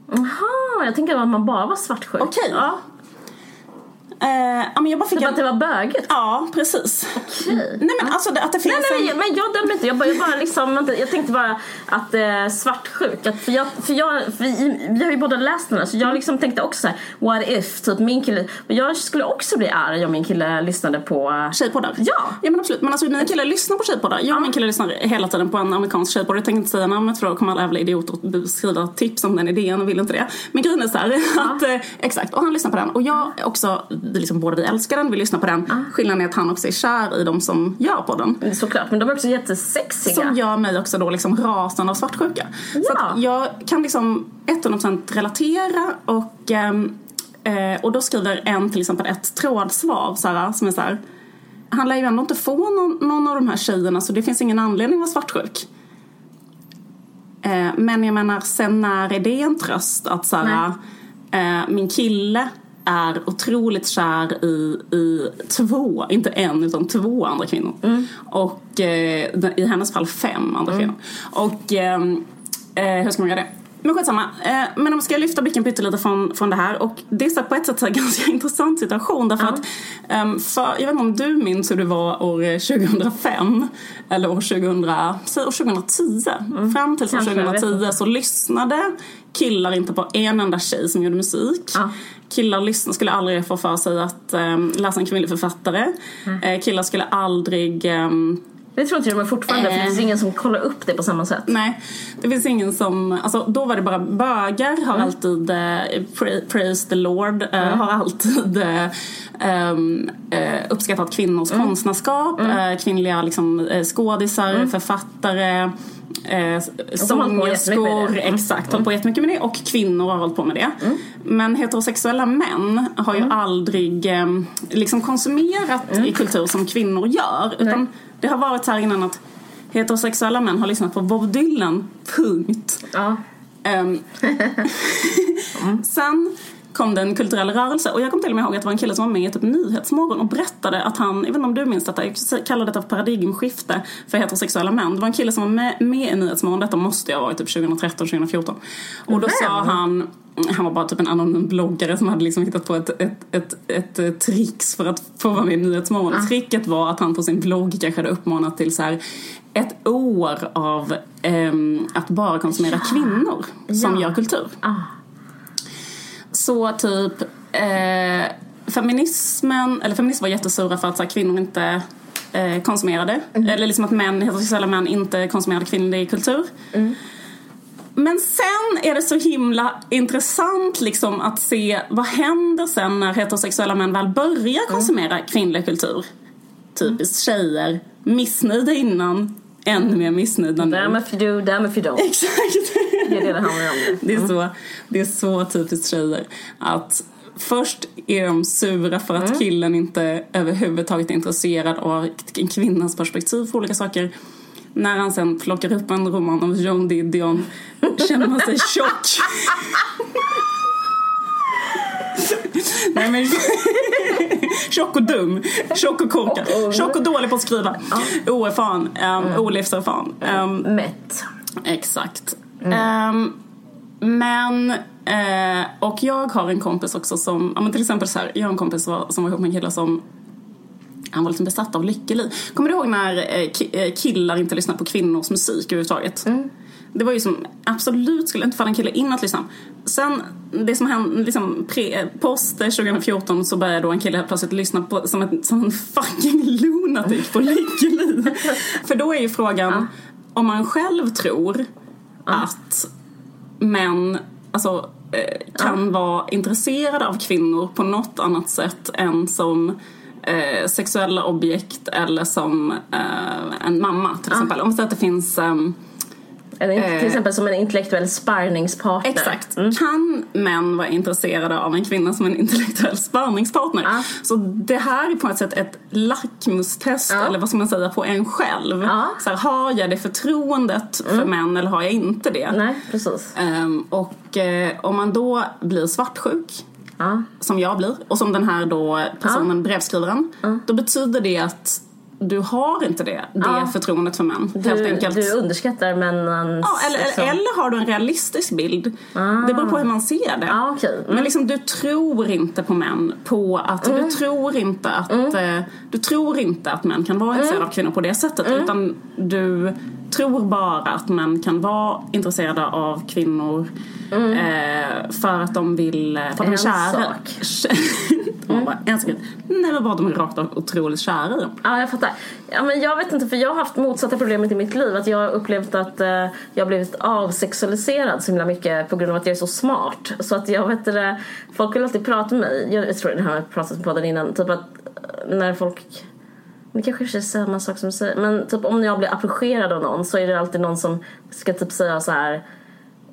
Jaha, jag tänker att man bara var svartsjuk. Okej. Eh, ja, men jag bara fick typ en... att det var bögigt. Ja, precis. Okej. Nej men alltså att det finns Nej, nej, en... men jag dömer inte. Jag, bara, jag, bara liksom, jag tänkte bara att eh, svartsjuk. Att för jag, för jag, för vi, vi har ju båda läst den här så jag liksom tänkte också så här, what if, typ min kille. Men jag skulle också bli arg om min kille lyssnade på... eh, Tjejpoddar? Ja. Ja men absolut, men alltså mina killar lyssnar på tjejpoddar. Jag och min kille lyssnar hela tiden på en amerikansk tjejpodd. Jag tänkte inte säga namnet för då kommer alla jävla idioter skriva tips om den idén och vill inte det. Men grejen är så här, att, eh, exakt, och han lyssnar på den. Och jag också, vi liksom, båda vi älskar den, vi lyssnar på den. Skillnaden är att han också är kär i de som gör podden. Såklart, men de är också jättesexiga. Som gör mig också då liksom rasande av svartsjuka. Så Ja. att jag kan liksom 100% relatera och, ehm, eh, och då skriver en till exempel ett trådsvar så här, som är så här. Han lär ju ändå inte få någon, någon av de här tjejerna så det finns ingen anledning att vara svartsjuk. Eh, men jag menar, sen när är det en tröst att så här, eh, min kille är otroligt kär i, i två, inte en utan två andra kvinnor. Och eh, i hennes fall fem andra kvinnor. Och ehm, eh, hur ska man göra det? Men skitsamma. Eh, men om jag ska lyfta blicken pyttelite från, från det här och det är så på ett sätt en ganska intressant situation därför att ehm, för, jag vet inte om du minns hur det var år eh, 2005 eller år 2000, säg år 2010. Fram till år Kanske, jag vet 2010 så lyssnade killar inte på en enda tjej som gjorde musik. Ja. Killar lyssna, skulle aldrig få för sig att ehm, läsa en kvinnlig författare. Eh, killar skulle aldrig ehm, Det tror inte jag de är fortfarande för det Eh. finns ingen som kollar upp det på samma sätt. Nej, det finns ingen som, alltså då var det bara bögar har alltid, eh, pra- praise the Lord, eh, har alltid eh, eh, uppskattat kvinnors konstnärskap, eh, kvinnliga liksom, eh, skådisar, författare, eh, sångerskor, med. Mm. exakt, hållit på jättemycket med det och kvinnor har hållit på med det. Men heterosexuella män har ju aldrig eh, liksom konsumerat i kultur som kvinnor gör utan det har varit så här innan att heterosexuella män har lyssnat på Bob Dylan, punkt. Ja. Ehm, Sen kom det en kulturell rörelse och jag kommer till och med ihåg att det var en kille som var med i typ Nyhetsmorgon och berättade att han, jag vet inte om du minns detta, jag kallar detta för paradigmskifte för heterosexuella män. Det var en kille som var med, med i Nyhetsmorgon, detta måste ju ha varit typ 2013, 2014. Och då sa han, han var bara typ en anonym bloggare som hade liksom hittat på ett, ett, ett, ett, ett tricks för att få vara med i Nyhetsmorgon. Och Tricket var att han på sin blogg kanske hade uppmanat till så här ett år av ehm, att bara konsumera kvinnor som Ja. gör kultur. Ah. Så typ eh, feminismen, eller feminister var jättesura för att så här, kvinnor inte eh, konsumerade. Eller liksom att män, heterosexuella män inte konsumerade kvinnlig kultur. Men sen är det så himla intressant liksom att se vad händer sen när heterosexuella män väl börjar konsumera kvinnlig kultur. Typiskt tjejer, missnöjda innan, ännu mer missnöjda nu. Damn if you do, damn if you don't. Exakt! Det är det det handlar om. Det är, så, det är så typiskt tjejer. Att först är de sura för att killen inte överhuvudtaget är intresserad av en kvinnans perspektiv på olika saker. När han sen plockar upp en roman av John Didion känner man sig tjock. Nej men Tjock och dum, tjock och korkad, tjock och dålig på att skriva. Oerfaren, um, olivserfaren. Um, Mätt. Exakt. Ehm, men, eh, och jag har en kompis också som, ja men till exempel så här, jag har en kompis som var, som var ihop med en kille som han var liksom besatt av lyckeliv. Kommer du ihåg när eh, eh, killar inte lyssnar på kvinnors musik överhuvudtaget? Det var ju som absolut skulle inte falla en kille in att lyssna. Sen det som hände, liksom pre, post 2014 så började då en kille helt plötsligt lyssna på som, ett, som en fucking lunatic på Lykkeli. För då är ju frågan Ja. om man själv tror att män alltså, eh, kan vara intresserade av kvinnor på något annat sätt än som eh, sexuella objekt eller som eh, en mamma till exempel. Om vi säger att det finns ehm, Eller Eh. till exempel som en intellektuell sparringspartner. Exakt. Mm. Kan män vara intresserade av en kvinna som en intellektuell sparringspartner? Ja. Så det här är på ett sätt ett lackmustest, Ja. eller vad ska man säga, på en själv. Ja. Så här, har jag det förtroendet för män eller har jag inte det? Nej, precis. Ehm, och eh, om man då blir svartsjuk, som jag blir, och som den här då personen, brevskrivaren, då betyder det att du har inte det, det Ja. förtroendet för män. Du, helt enkelt. du underskattar männens... Ja, eller, liksom- eller har du en realistisk bild. Det beror på hur man ser det. Ja, okej. Mm. Men liksom, du tror inte på män på att, du tror inte att, eh, du tror inte att män kan vara intresserade av kvinnor på det sättet. Utan du tror bara att män kan vara intresserade av kvinnor eh, för att de vill, för att de är kära. sak. de bara, en sekund. Nej men bara de är rakt av otroligt kära i dem. Ja, jag fattar. Ja, men jag vet inte, för jag har haft motsatta problemet i mitt liv. Att jag har upplevt att eh, jag har blivit avsexualiserad så himla mycket på grund av att jag är så smart. Så att jag vet det, folk vill alltid prata med mig. Jag, jag tror det här har jag pratat med podden innan. Typ att eh, när folk det kanske är samma sak som du säger. Men typ om jag blir approcherad av någon så är det alltid någon som ska typ säga så här.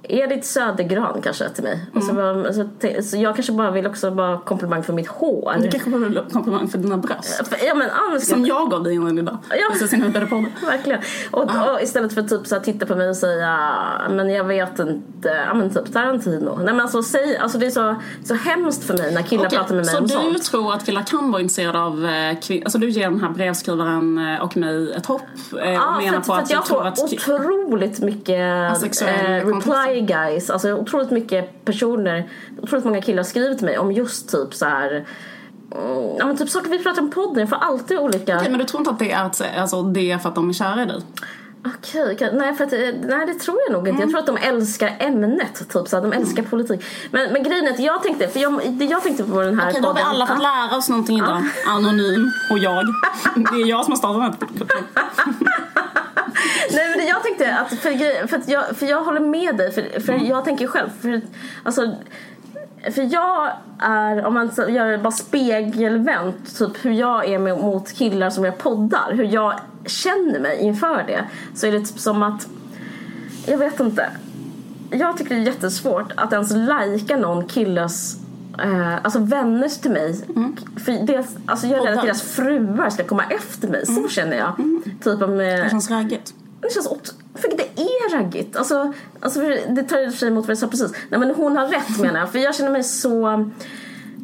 Edith Södergran kanske till mig. Och så, bara, så, så jag kanske bara vill också bara komplimang för mitt hår. Du kanske behöver komplimang för dina bröst. Ja men annars Som jag gav dig innan idag. Ja. Precis innan vi började podda. Verkligen. Och, och istället för typ så här, titta på mig och säga men jag vet inte, ja men typ Tarantino. Nej men alltså, säg, alltså det är så, så hemskt för mig när killar Okej, pratar med mig så om du sånt. tror att killar kan vara intresserade av eh, kvinnor? Alltså du ger den här brevskrivaren eh, och mig ett hopp eh, Ja, och för att, för att du jag får att... otroligt mycket Asexuell eh, reply guys, alltså otroligt mycket personer, otroligt många killar skriver till mig om just typ så här. mm, Ja men typ saker vi pratar om podden, jag får alltid olika Okej, men du tror inte att det är, att, alltså, det är för att de är kära i dig? Okej, okej. nej, för att, eh, nej det tror jag nog inte. Mm. Jag tror att de älskar ämnet, typ så de älskar politik. Men, men grejen är att jag tänkte, för jag, det jag tänkte på den här Okej, då har vi alla fått lära oss någonting idag. Anonym och jag. Det är jag som har startat den här. Nej men jag tänkte att, för, för, att jag, för jag håller med dig, för, för jag tänker själv, för alltså för jag är, om man gör bara spegelvänt, typ hur jag är med, mot killar som jag poddar, hur jag känner mig inför det. Så är det typ som att, jag vet inte. Jag tycker det är jättesvårt att ens lajka någon killes Eh, alltså vänner till mig. För dels, alltså jag är rädd att deras fruar ska komma efter mig. Så känner jag. Typ om, eh, Det känns raggigt. det känns för det är raggigt. Alltså, alltså det tar i och för sig emot vad jag sa precis. Nej men hon har rätt menar jag. För jag känner mig så...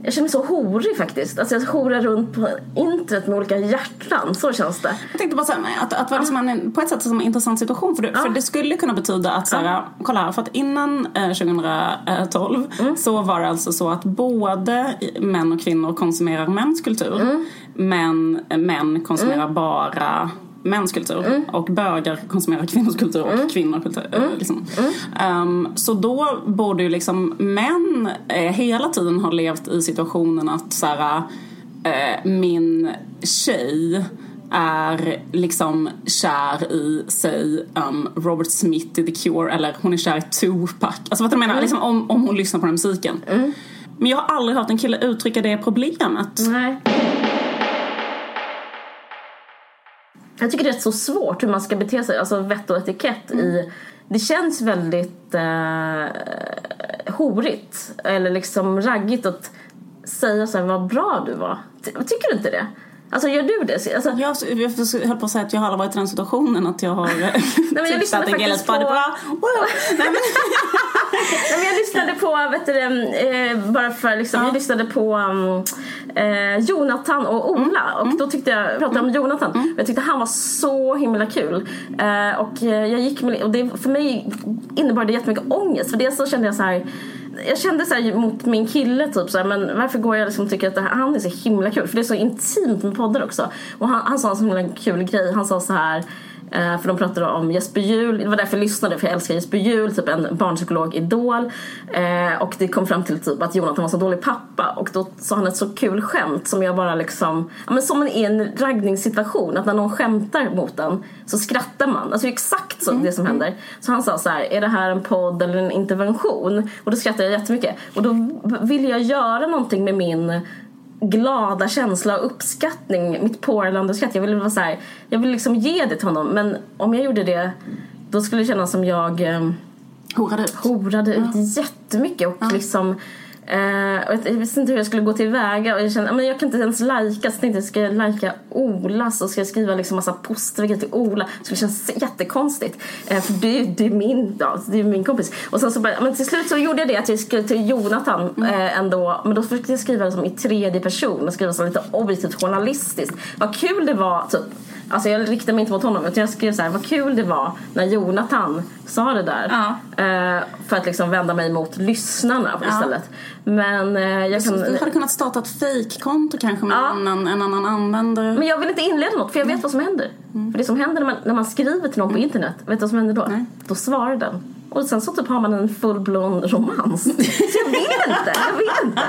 Jag känner mig så horig faktiskt. Alltså jag horar runt på internet med olika hjärtan. Så känns det. Jag tänkte bara säga att, att vara liksom en, på ett sätt som en intressant situation för, det, för det skulle kunna betyda att så här, kolla här, för att innan eh, 2012 Mm. så var det alltså så att både män och kvinnor konsumerar mäns kultur Mm. men eh, män konsumerar bara mäns kultur Mm. och bögar konsumerar kvinnors kultur och kvinnor kultur. eh, Liksom. Mm. Um, så då borde ju liksom män eh, hela tiden ha levt i situationen att så här, eh, min tjej är liksom kär i, säg um, Robert Smith i The Cure eller hon är kär i Tupac. Alltså vad jag menar, liksom, om, om hon lyssnar på den musiken. Men jag har aldrig hört en kille uttrycka det problemet. Nej. Jag tycker det är så svårt hur man ska bete sig. Alltså vett och etikett i... Det känns väldigt eh, horigt. Eller liksom raggigt att säga så här, vad bra du var. Ty- Tycker du inte det? Alltså gör du det? Alltså, Jag, jag höll på att säga att jag har aldrig varit i den situationen att jag har Nej, men jag lyssnade faktiskt på- Bra. Wow. Nej, men, Nej, men jag lyssnade på, vet du, eh, bara för liksom, jag lyssnade på eh, Jonathan och Ola och då tyckte jag, pratade om Jonathan, jag tyckte han var så himla kul. Eh, och eh, jag gick med, och det, för mig innebar det jättemycket ångest för dels så kände jag så här jag kände så här mot min kille typ så här, men varför går jag liksom och tycker att det här, han är så himla kul för det är så intimt med poddar också. Och han, han sa en så himla kul grej, han sa så här Eh, för de pratade om Jesper Juhl, det var därför jag lyssnade för jag älskar Jesper Juhl, typ en barnpsykolog-idol. Eh, och det kom fram till typ att Jonathan var så dålig pappa och då sa han ett så kul skämt som jag bara liksom, ja men som en, i en raggningssituation, att när någon skämtar mot en så skrattar man. Alltså exakt så det som händer. Så han sa så här, är det här en podd eller en intervention? Och då skrattade jag jättemycket. Och då ville jag göra någonting med min glada känsla och uppskattning, mitt porlande skratt. Jag ville vara så här, jag ville liksom ge det till honom. Men om jag gjorde det, då skulle det kännas som jag eh, Horade ut. horade ut jättemycket och liksom Och jag, jag visste inte hur jag skulle gå tillväga och jag kände men jag kan inte ens lajka så jag tänkte ska jag lajka Ola så ska jag skriva liksom massa positiva till Ola. Det skulle kännas jättekonstigt. Eh, för det, det är min, ja, det är min kompis. Och sen så bara, men till slut så gjorde jag det att jag skrev till Jonathan eh, ändå. Men då försökte jag skriva det som i tredje person och skriva så lite objektivt journalistiskt. Vad kul det var typ Alltså jag riktade mig inte mot honom utan jag skrev så här, vad kul det var när Jonathan sa det där. Ja. Eh, för att liksom vända mig mot lyssnarna istället. Men eh, jag kan... Du hade kunnat starta ett fejkkonto kanske med Ja. en, annan, en annan användare. Men jag vill inte inleda något för jag vet vad som händer. För det som händer när man, när man skriver till någon på internet, vet du vad som händer då? Nej. Då svarar den. Och sen så typ har man en full-blown romans. så jag vet inte, jag vet inte.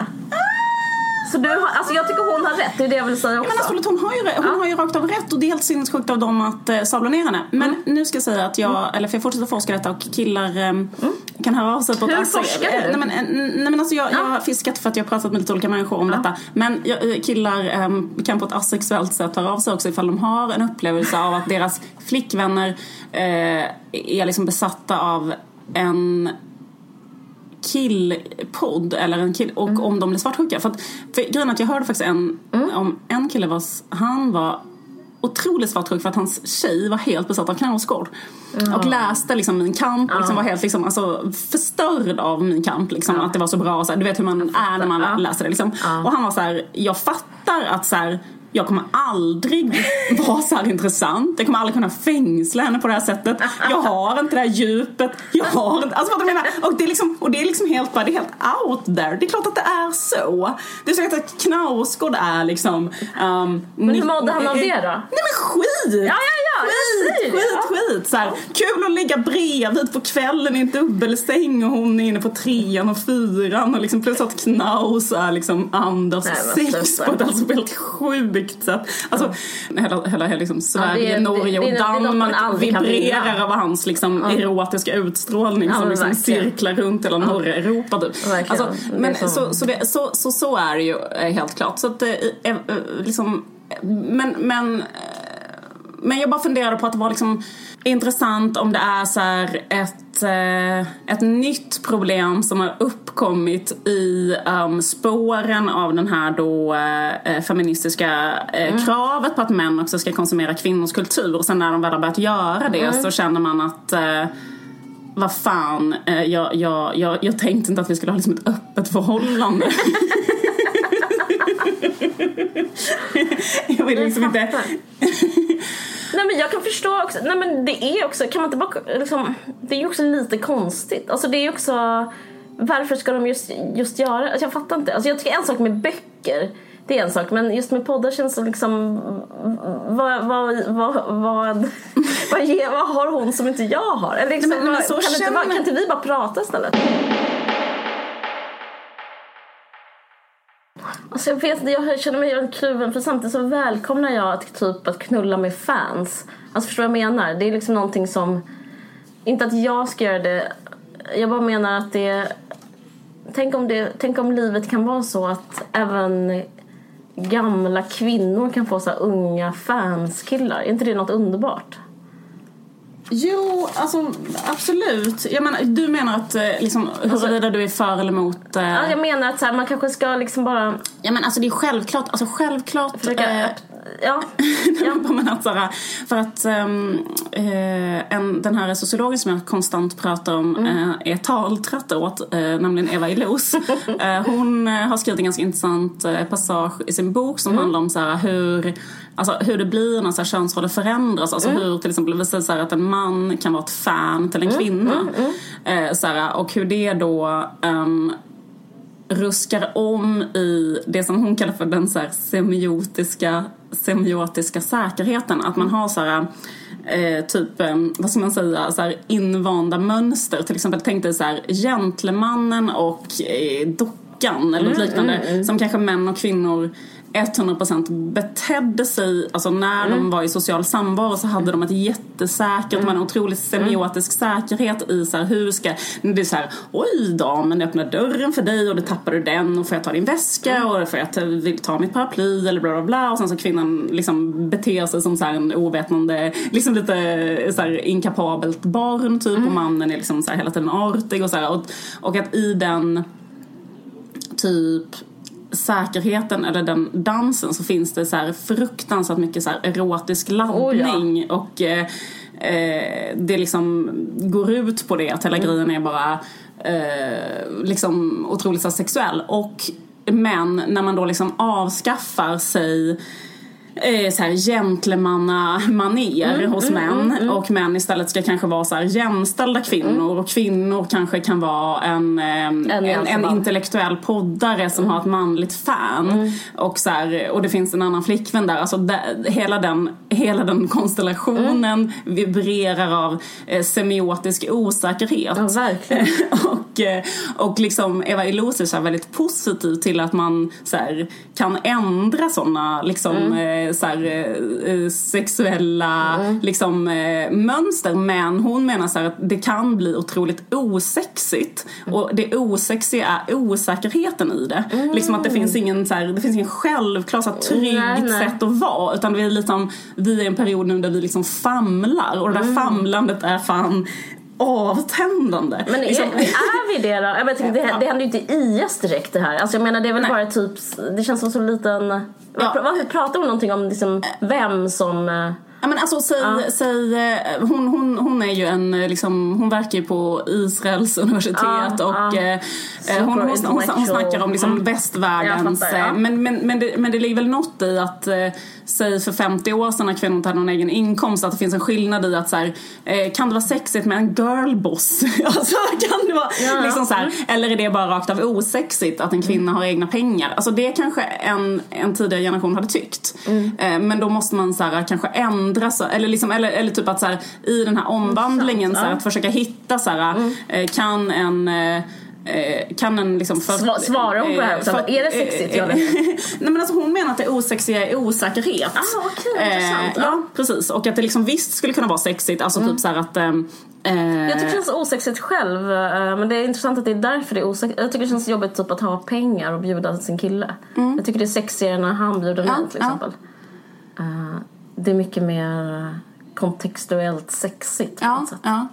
Så du har, alltså jag tycker hon har rätt, det är det jag vill säga också. Men absolut, hon har ju, hon har ju rakt av rätt och det är helt sinnessjukt av dem att eh, sabla ner henne. Men Mm. nu ska jag säga att jag, eller för jag fortsätter forska detta och killar eh, kan höra av sig på ett Hur forskar du? eh, Nej men, eh, nej, men alltså jag, jag har fiskat för att jag har pratat med lite olika människor om detta. Men jag, eh, killar eh, kan på ett asexuellt sätt höra av sig också ifall de har en upplevelse av att deras flickvänner är liksom besatta av en killpodd eller en kill och om de blir svartsjuka. För, att, för grejen att jag hörde faktiskt en om en kille vars, han var otroligt svartsjuk för att hans tjej var helt besatt av Knausgård. Och läste liksom Min kamp och liksom var helt liksom, alltså, förstörd av Min kamp. Liksom, Att det var så bra. Så här, du vet hur man är när man läser det. Liksom. Och han var så här, jag fattar att så här, jag kommer aldrig vara så här intressant. Jag kommer aldrig kunna fängsla henne på det här sättet. Jag har inte det här djupet. Jag har inte, alltså vad du menar? Och det är liksom, och det är liksom helt, bara, det är helt out there. Det är klart att det är så. Det är så att Knausgård är liksom... Um, Men hur mådde han av det då? Nej men skit! Ja, ja, ja, Skit, säger det. skit, skit! Så här, kul att ligga bredvid på kvällen i en dubbelsäng och hon är inne på trean och fyran och liksom plus att Knaus är liksom Anders Nej, sex på ett alltså helt sjukt sätt. Alltså hela, hela, hela liksom Sverige, det- Norge och det är det är Danmark kan vibrerar av hans liksom erotiska utstrålning Ja, som liksom verkligen. cirklar runt hela norra Europa typ. Alltså, Det är men så, så, det, så, så, så är det ju eh, helt klart. Så att, eh, eh, liksom, men, men, men jag bara funderade på att det var liksom intressant om det är så ett, eh, ett nytt problem som har uppkommit i um, spåren av den här då eh, feministiska eh, kravet på att män också ska konsumera kvinnors kultur. Och sen när de väl har börjat göra det så känner man att eh, vad fan, eh, jag, jag, jag, jag tänkte inte att vi skulle ha liksom ett öppet förhållande. jag vill liksom inte... Nej men jag kan förstå också, nej men det är också, kan man inte bara liksom, det är ju också lite konstigt. Alltså det är ju också, varför ska de just, just göra, alltså jag fattar inte. Alltså jag tycker en sak med böcker, det är en sak, men just med poddar känns det liksom, vad, vad, vad, vad, vad, ger, vad har hon som inte jag har? Eller liksom, Nej, men- men så kan, inte, känner- kan inte vi bara prata istället? Alltså jag vet jag känner mig kluven för samtidigt så välkomnar jag att, typ att knulla med fans. Alltså förstår du vad jag menar? Det är liksom någonting som, inte att jag ska göra det, jag bara menar att det, tänk om, det, tänk om livet kan vara så att även gamla kvinnor kan få så här unga fanskillar. Är inte det något underbart? Jo, alltså absolut. Jag menar, du menar att eh, liksom, huruvida du är för eller emot... Eh, Alltså jag menar att så här, man kanske ska liksom bara ja, men alltså det är självklart, alltså självklart... försöka, eh, ja, Ja. men att, såhär, för att eh, en, den här sociologen som jag konstant pratar om Mm. eh, är taltrött åt, eh, nämligen Eva Illouz. eh, hon har skrivit en ganska intressant passage i sin bok som Mm. handlar om såhär, hur, alltså, hur det blir när såhär, könsroller förändras. Alltså Mm. hur till exempel det säger att en man kan vara ett fan till en Mm. kvinna. Eh, såhär, och hur det då ehm, ruskar om i det som hon kallar för den så semiotiska, semiotiska säkerheten. Att man har så här, eh, typ, eh, vad ska man säga, så här invanda mönster. Till exempel tänk dig så här, gentlemannen och eh, dockan eller något liknande. Som kanske män och kvinnor 100% betedde sig, alltså när de var i social samvaro så hade de ett jättesäkert, de hade en otrolig semiotisk säkerhet i så här, hur ska, det är så här, oj damen öppnar dörren för dig och då tappar du den och får jag ta din väska och får jag ta, vill ta mitt paraply eller bla bla bla. Och sen så kvinnan liksom beter sig som så här en ovetande, liksom lite så här inkapabelt barn typ och mannen är liksom så här hela tiden artig och så här, och, och att i den typ säkerheten eller den dansen så finns det så här fruktansvärt mycket så erotisk laddning och eh, det liksom går ut på det att hela grejen är bara eh, liksom otroligt så sexuell. Och men när man då liksom avskaffar sig eh, så här gentlemannamaner hos män. och män istället ska kanske vara så här jämställda kvinnor. Och kvinnor kanske kan vara en, eh, en, en, jämställd. intellektuell poddare som har ett manligt fan. Och, så här, och det finns en annan flickvän där. Alltså det, hela, den, hela den konstellationen vibrerar av eh, semiotisk osäkerhet. Ja, verkligen. och, eh, och liksom Eva Ilosic är väldigt positiv till att man så här, kan ändra såna liksom, eh, så här, eh, eh, sexuella liksom, eh, mönster men hon menar så här att det kan bli otroligt osexigt och det osexiga är osäkerheten i det. Liksom att det finns ingen, så här, det finns ingen självklar så här, tryggt Nej, nej. sätt att vara utan vi är, liksom, vi är en period nu där vi liksom famlar och det där famlandet är fan avtändande. Men är, liksom, är vi det då? Jag inte, det, det händer ju inte i IS direkt det här. Alltså jag menar det är väl Nej. bara typ, det känns som så liten... Ja. Vad, pratar hon någonting om liksom, vem som... Eh, Ja men alltså säg, Ja. säg eh, hon, hon, hon är ju en eh, liksom, hon verkar ju på Israels universitet Ja, och ja. eh, hon, hon, hon, hon, snackar om liksom Mm. västvärldens, fattar, men, men, men, det, men det ligger väl något i att säg för 50 år sedan när kvinnor inte hade någon egen inkomst att det finns en skillnad i att så här, kan det vara sexigt med en girlboss? alltså kan det vara Ja, liksom så här, eller är det bara rakt av osexigt att en kvinna har egna pengar? Alltså det kanske en, en tidigare generation hade tyckt. Eh, men då måste man så här, kanske ändra så, eller, liksom, eller, eller typ att så här, i den här omvandlingen så här, ja. att försöka hitta så här, eh, kan en eh, eh, kan en liksom för, Sva- svarar hon på det här också? för- Är det sexigt? Ja, det- Nej men alltså hon menar att det osexiga är osäkerhet. Ah, okej, intressant. ja, precis. Och att det liksom visst skulle kunna vara sexigt. Alltså typ så här att ehm, eh, Jag tycker det känns osexigt själv, eh, men det är intressant att det är därför det är osexigt. Jag tycker det känns jobbigt typ att ha pengar och bjuda sin kille. Jag tycker det är sexigare när han bjuder mig Ja, till ja. exempel. Eh, det är mycket mer eh, kontextuellt sexigt på Ja, något sätt. ja.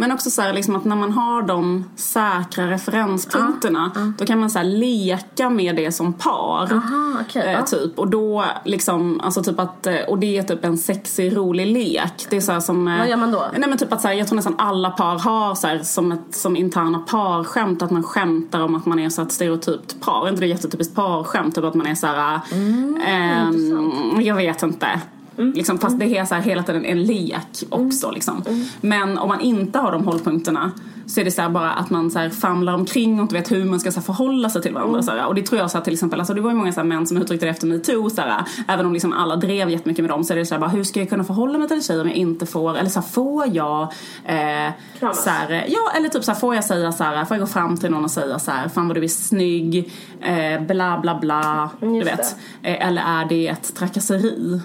Men också så här, liksom att när man har de säkra referenspunkterna då kan man så leka med det som par. Aha, okej, eh, typ. Och då liksom, alltså typ att, eh, och det är typ en sexig rolig lek. Det är så som... eh, Vad gör man då? Nej men typ att så här, jag tror nästan alla par har så här, som, ett, som interna parskämt att man skämtar om att man är så ett stereotypt par. Är inte det jättetypiskt parskämt? Typ att man är så här, Mm, ehm, jag vet inte. Liksom, fast det är så här hela tiden en lek också. Liksom. Men om man inte har de hållpunkterna så är det så här bara att man så här famlar omkring och inte vet hur man ska så här förhålla sig till varandra. Så här. Och det tror jag så här, till exempel, alltså, det var ju många så här, män som uttryckte det efter metoo. Så här, även om liksom alla drev jättemycket med dem så är det så här, bara, hur ska jag kunna förhålla mig till en tjej om jag inte får, eller så här, får jag eh, Kramas. så här, Ja, eller typ så här, får jag säga så här, får jag gå fram till någon och säga så här, fan vad du är snygg, eh, bla bla bla, du Just vet. Eh, eller är det ett trakasseri?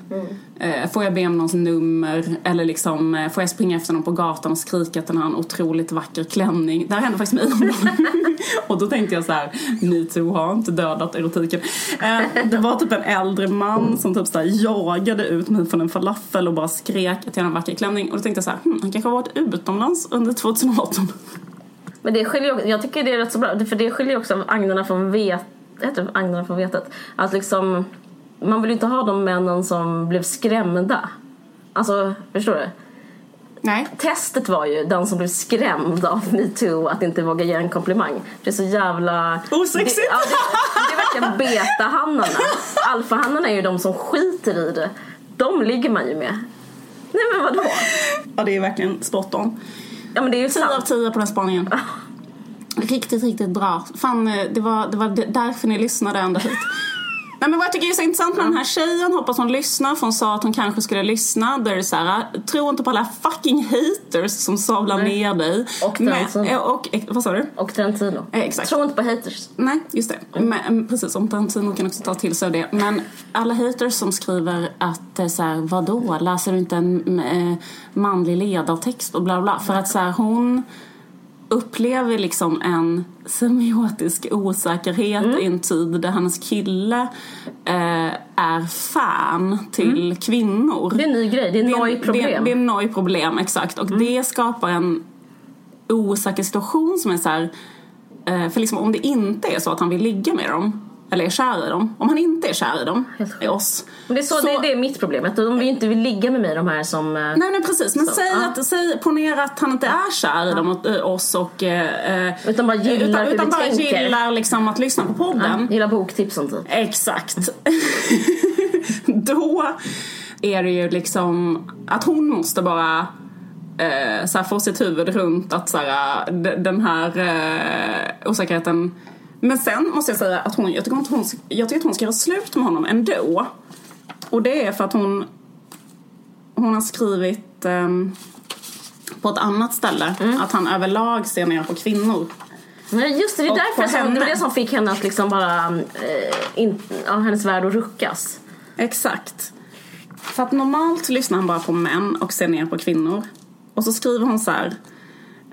Eh, får jag be om någons nummer? Eller liksom, eh, får jag springa efter någon på gatan och skrika att den har en otroligt vacker klänning? Det här hände faktiskt mig Och då tänkte jag så här, metoo har inte dödat erotiken. Eh, det var typ en äldre man som typ så här jagade ut mig från en falafel och bara skrek att jag hade en vacker klänning. Och då tänkte jag så här, hm, han kanske har varit utomlands under 2018. Men det skiljer också, jag tycker det är rätt så bra, för det skiljer också agnarna från vet, heter det agnarna från vetet. Att liksom, man vill ju inte ha de männen som blev skrämda. Alltså, förstår du? Nej. Testet var ju den som blev skrämd av metoo att inte våga ge en komplimang. Det är så jävla... Osexigt. Det, ja, det, det är verkligen beta-hannarna. Alfa-hannarna är ju de som skiter i det. De ligger man ju med. Nej men vadå? Ja, det är verkligen spot on. Ja men det är ju 10 av sant. 10 på den spaningen. Riktigt, riktigt bra. Fan, eh, det var, det var därför ni lyssnade ända hit. Nej men vad jag tycker är så intressant med den här tjejen, hoppas hon lyssnar för hon sa att hon kanske skulle lyssna. Där är det så här, tro inte på alla fucking haters som sablar Nej. ner dig. Och Men- Tarantino. eh, och, eh, vad sa du? Och Tarantino. Eh, exakt. Tro inte på haters. Nej, just det. Men, mm, precis, om Tarantino kan också ta till sig av det. Men alla haters som skriver att eh, så här, vadå, läser du inte en manlig ledartext och bla bla. För att så här, hon upplever liksom en semiotisk osäkerhet i en tid där hennes kille eh, är fan till kvinnor. Det är en ny grej, det är är- nojproblem. Det, det är nojproblem, exakt. Och det skapar en osäker situation som är så här, eh, för liksom om det inte är så att han vill ligga med dem, eller är kär i dem, om han inte är kär i dem, i oss. Men det är så, Det, det är mitt problem, att de vill inte vill ligga med mig de här som... eh, Nej, nej precis. Men Så, säg ja. att, säg, ponera att han inte är kär i dem, och, eh, oss och... Eh, eh, Utan bara gillar utan, hur utan vi bara tänker. gillar liksom att lyssna på podden. Gillar boktipsen typ. Exakt. Då är det ju liksom att hon måste bara eh, så här, få sitt huvud runt att så här, d- den här eh, osäkerheten. Men sen måste jag säga att hon, jag tycker, att hon, jag tycker att hon ska göra slut med honom ändå. Och det är för att hon, hon har skrivit ehm, på ett annat ställe att han överlag ser ner på kvinnor. Nej just det, det, är därför som, det var det som fick henne att liksom bara... Eh, in, ja, hennes värld att ruckas. Exakt. För att normalt lyssnar han bara på män och ser ner på kvinnor. Och så skriver hon så här.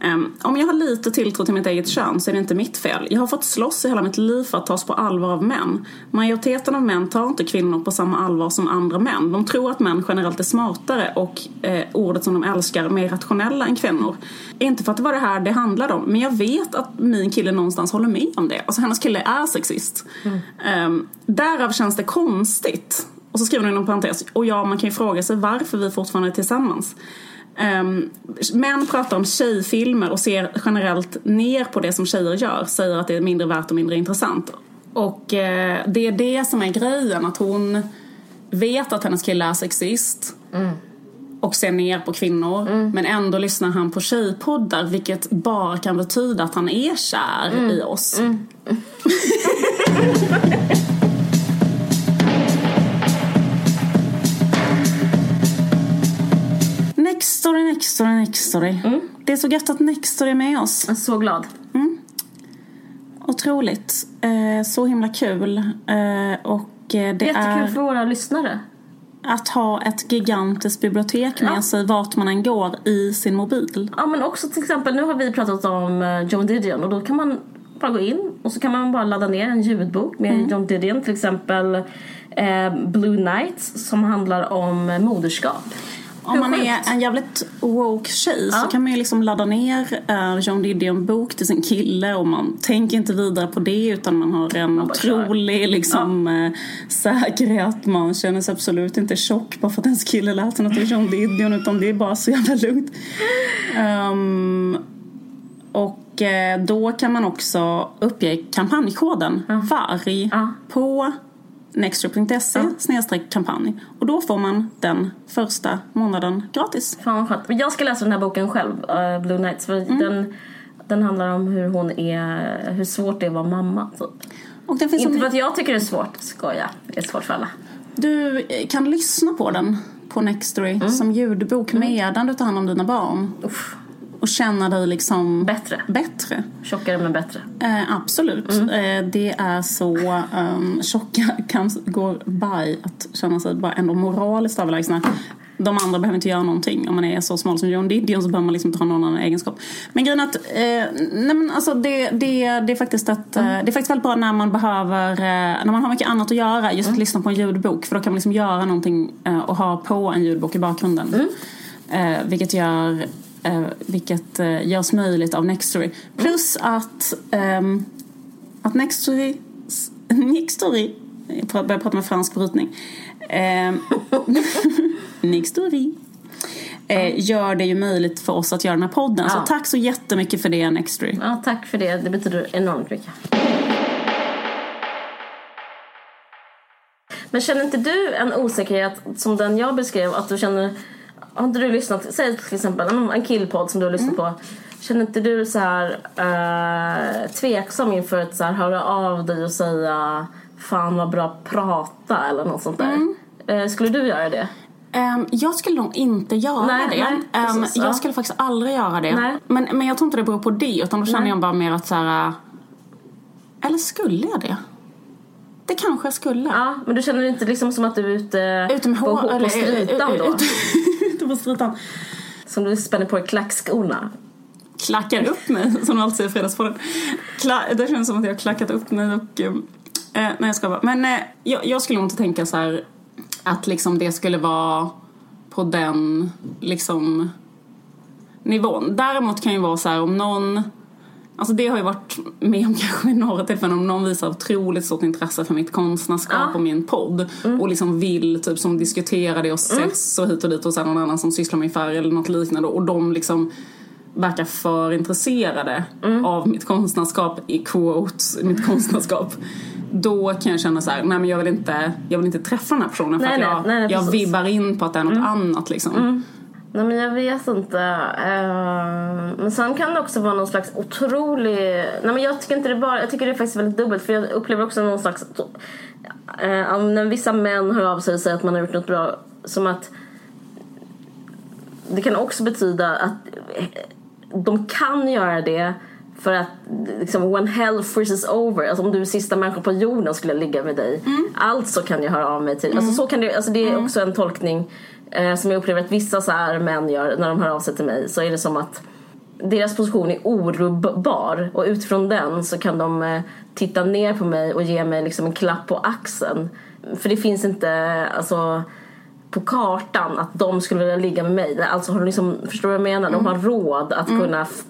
Ehm, om jag har lite tilltro till mitt eget kön så är det inte mitt fel. Jag har fått slåss i hela mitt liv för att tas på allvar av män. Majoriteten av män tar inte kvinnor på samma allvar som andra män. De tror att män generellt är smartare och eh, ordet som de älskar mer rationella än kvinnor. Inte för att det var det här det handlade om, men jag vet att min kille någonstans håller med om det. Alltså hennes kille är sexist. Um, därav känns det konstigt. Och så skriver hon inom parentes, och ja, man kan ju fråga sig varför vi fortfarande är tillsammans. Um, män pratar om tjejfilmer och ser generellt ner på det som tjejer gör. Säger att det är mindre värt och mindre intressant. Och eh, det är det som är grejen, att hon vet att hennes kille är sexist. Och ser ner på kvinnor. Men ändå lyssnar han på tjejpoddar vilket bara kan betyda att han är kär i oss. Nextory, Nextory, Nextory. Det är så gött att Nextory är med oss. Jag är så glad. Otroligt. Eh, så himla kul. Eh, och eh, det Jättekul är för våra lyssnare. att ha ett gigantiskt bibliotek med Ja. sig vart man än går i sin mobil. Ja men också till exempel, nu har vi pratat om eh, John Didion och då kan man bara gå in och så kan man bara ladda ner en ljudbok med Mm. John Didion. Till exempel eh, Blue Nights som handlar om eh, moderskap. Om man är en jävligt woke tjej så Ja. kan man ju liksom ladda ner uh, John Didion bok till sin kille och man tänker inte vidare på det utan man har en kör. otrolig liksom, eh, säkerhet. Man känner sig absolut inte tjock bara för att ens kille läser något av John Didion utan det är bara så jävla lugnt. Ehm, och eh, då kan man också uppge kampanjkoden VARG Ja. på nextstore.se snedstreck kampanj och då får man den första månaden gratis. Fan vad skönt. Jag ska läsa den här boken själv, eh, Blue Nights. För Mm. den, den handlar om hur hon är, hur svårt det är att vara mamma. Typ. Inte för att jag tycker det är svårt, skoja. Det är svårt för alla. du kan lyssna på den på Nextory som ljudbok medan du tar hand om dina barn Uff, och känna dig liksom bättre. bättre. Tjockare men bättre. Eh, absolut. Eh, det är så um, tjocka kan gå by att känna sig bara ändå moraliskt överlägsna. De andra behöver inte göra någonting. Om man är så smal som John Didion så behöver man liksom inte ha någon annan egenskap. Men grejen är att eh, nej men alltså det, det, det, är faktiskt ett, eh, det är faktiskt väldigt bra när man behöver, eh, när man har mycket annat att göra, just att lyssna på en ljudbok. För då kan man liksom göra någonting eh, och ha på en ljudbok i bakgrunden. Eh, vilket gör eh, vilket eh, görs möjligt av Nextory. Plus att, ehm, att Nextory, Nextory jag börjar prata med fransk brytning. Ehm, Nextory. Eh, gör det ju möjligt för oss att göra den här podden. Ja. Så tack så jättemycket för det Nextory. Ja, tack för det. Det betyder enormt mycket. Men känner inte du en osäkerhet som den jag beskrev? Att du känner... Har inte du lyssnat... Säg till exempel en killpodd som du har lyssnat på. Känner inte du så här eh, tveksam inför att så här, höra av dig och säga fan vad bra prata eller något sånt där. Mm. Eh, skulle du göra det? Ehm, jag skulle nog inte göra Nej, det. nej, Ehm, precis, ja. jag skulle faktiskt aldrig göra det. Nej. Men, men jag tror inte det beror på det utan då känner jag bara mer att så här. äh, Eller skulle jag det? Det kanske jag skulle. Ja, men du känner inte liksom som att du är ute, Ute med på, hår, på eller stritan då? Ute, ute på stritan. Som du spänner på dig klackskorna? klackar upp mig, som de alltid säger i Fredagspodden. Kla- det känns som att jag har klackat upp mig och... Eh, eh nej, jag ska bara. Men eh, jag, jag skulle nog inte tänka så här att liksom det skulle vara på den liksom nivån. Däremot kan ju vara så här om någon Alltså det har jag varit med om kanske vid några tillfällen om någon visar otroligt stort intresse för mitt konstnärskap Ja. och min podd och liksom vill typ som diskutera det och ses och hit och dit och sen någon annan som sysslar med färg eller något liknande och de liksom verkar för intresserade av mitt konstnärskap i quotes, mitt konstnärskap då kan jag känna så här, nej men jag vill inte, jag vill inte träffa den här personen för Nej, att nej, jag, nej, jag vibbar in på att det är något annat liksom. Nej men jag vet inte. Eh, men sen kan det också vara någon slags otrolig... Nej men jag tycker inte det bara... Jag tycker det är faktiskt väldigt dubbelt för jag upplever också någon slags... Uh, när vissa män hör av sig och säger att man har gjort något bra som att det kan också betyda att de kan göra det för att liksom, when hell freezes over, alltså om du är sista människan på jorden skulle jag ligga med dig. Alltså kan jag höra av mig till, alltså så kan det, alltså det är också en tolkning eh, som jag upplever att vissa så här män gör när de hör av sig till mig. Så är det som att deras position är orubbbar och utifrån den så kan de eh, titta ner på mig och ge mig liksom en klapp på axeln. För det finns inte, alltså på kartan att de skulle vilja ligga med mig. Alltså har de liksom, förstår du vad jag menar? De har råd att kunna f-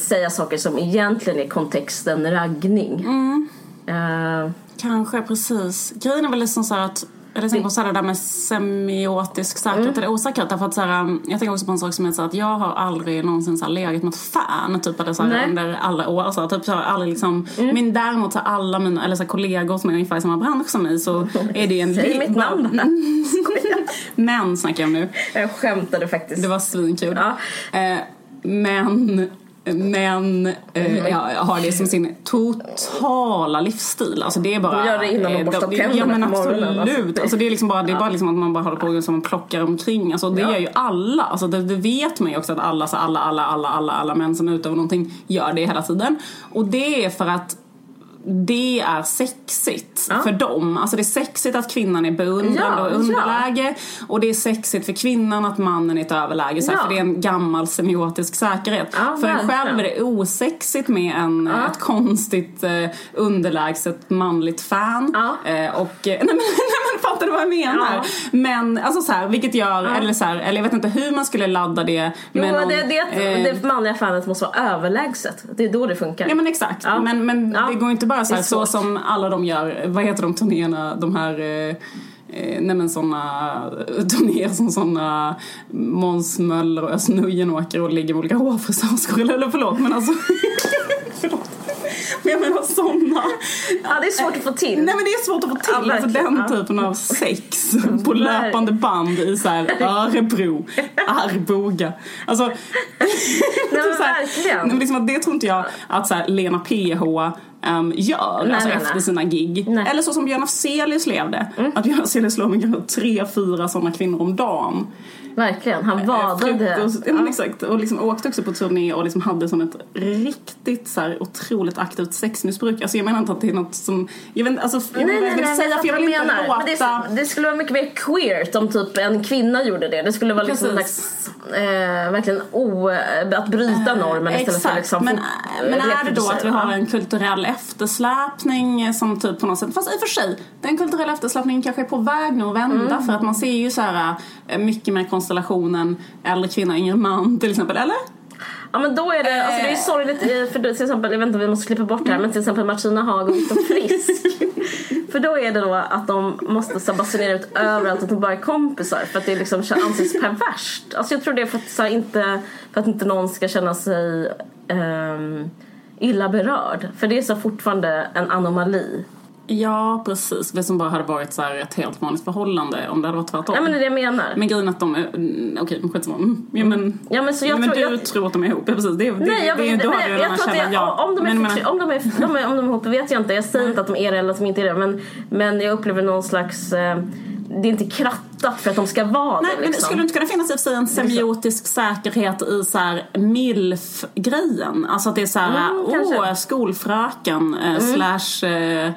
säga saker som egentligen är kontexten raggning. Eh, Kanske, precis. Grejen är väl liksom så att eller tänker på så här det där med semiotisk säkerhet eller osäkerhet. Därför att så här, um, jag tänker också på en sak som är så att jag har aldrig någonsin så här legat med ett fan typ, eller så här, under alla år. Så här, typ, så här, aldrig liksom, Men däremot så här, alla mina eller så här, kollegor som är ungefär i samma bransch som mig så är det en... Säg mitt namn. Men snackar jag om nu. jag skämtade faktiskt. Det var svinkul. Ja. Eh, men men eh, Mm. jag har det som sin totala livsstil. Alltså det är bara... De gör det innan de eh, borstar tänderna Ja men absolut. alltså. Alltså, det är liksom bara, det är bara liksom att man bara håller på och som plockar omkring. Alltså det Ja. gör ju alla. Alltså det, det vet man ju också att alla, så alla, alla, alla, alla, alla män som utövar någonting gör det hela tiden. Och det är för att det är sexigt Ja. för dem. Alltså det är sexigt att kvinnan är beundrande Ja, och i ja. underläge. Och det är sexigt för kvinnan att mannen är ett överläge. Så här, Ja. För det är en gammal semiotisk säkerhet. Ja, för en själv är det osexigt med en, Ja. ett konstigt eh, underlägset manligt fan. Ja. Eh, och, eh, nej, men, men fattar du vad jag menar? Ja. Men alltså så här, vilket gör, eller så här, eller jag vet inte hur man skulle ladda det. Jo, med någon, det, det, eh, det manliga fanet måste vara överlägset. Det är då det funkar. Ja men exakt. Ja. Men, men Ja. det går inte bara så, Det är här, så som alla de gör, vad heter de turnéerna, de här eh, Eh, nej men såna turnéer som såna Måns Möller och Özz åker och ligger med olika hårfrisörskor. Eller, förlåt men alltså. förlåt. Men jag menar såna. Ja, det är svårt att få till. Nej men det är svårt att få till. Ja, alltså den Ja. typen av sex på löpande band i så här Örebro, Arboga. Alltså. Nej, men så verkligen. Nej, men liksom det tror inte jag att så här, Lena PH um, gör Nej, alltså nej, efter nej. sina gig. Eller så som Björn Afzelius levde. Att Björn Afzelius låg med kanske tre, fyra sådana kvinnor om dagen. Verkligen, han Eh, vadade. frukost- Ja, men exakt. Och liksom åkte också på turné och liksom hade som ett riktigt så här, otroligt aktivt sexmissbruk. Alltså jag menar inte att det är något som... Jag vet alltså, jag, Nej, nej, nej, säga för jag vill inte låta... Men det, det skulle vara mycket mer queert om typ en kvinna gjorde det. Det skulle vara liksom en Precis. slags, eh, verkligen o, att bryta normen istället för liksom men, men är det då att vi har en kulturell eftersläpning eh, som typ på något sätt, fast i och för sig, den kulturella eftersläpningen kanske är på väg nu att vända Mm. för att man ser ju så här eh, mycket mer konstellationen äldre kvinna, yngre man till exempel, eller? Ja men då är det, alltså det är ju sorgligt eh, för till exempel, jag vet inte om vi måste klippa bort det här men till exempel Martina Haag och Viktor Frisk. för då är det då att de måste så basunera ut överallt att de bara är kompisar för att det liksom anses perverst. Alltså jag tror det är för att, så här, inte, för att inte någon ska känna sig ehm, illa berörd. För det är så fortfarande en anomali. Ja, precis. Det som bara hade varit så ett helt vanligt förhållande om det hade varit tvärtom. Ja men det är det jag menar. Men grejen att de är, mm, okej men skitsamma. Mm, Ja men, Ja, men så jag men tror- du jag- tror att de är ihop, ja precis. Det, det, Nej, jag, det, vet, då men, hade den här det, källan, ja. om, de är Men menar- om, de är, de är, om de är ihop vet jag inte. Jag säger inte att de är det eller att de inte är det. Men, men jag upplever någon slags... Eh, det är inte krattat för att de ska vara Nej, det. men Liksom. skulle det inte kunna finnas i och för sig en semiotisk säkerhet i så milf-grejen? Alltså att det är så här, Mm, åh, kanske. skolfröken eh, slash eh, eh,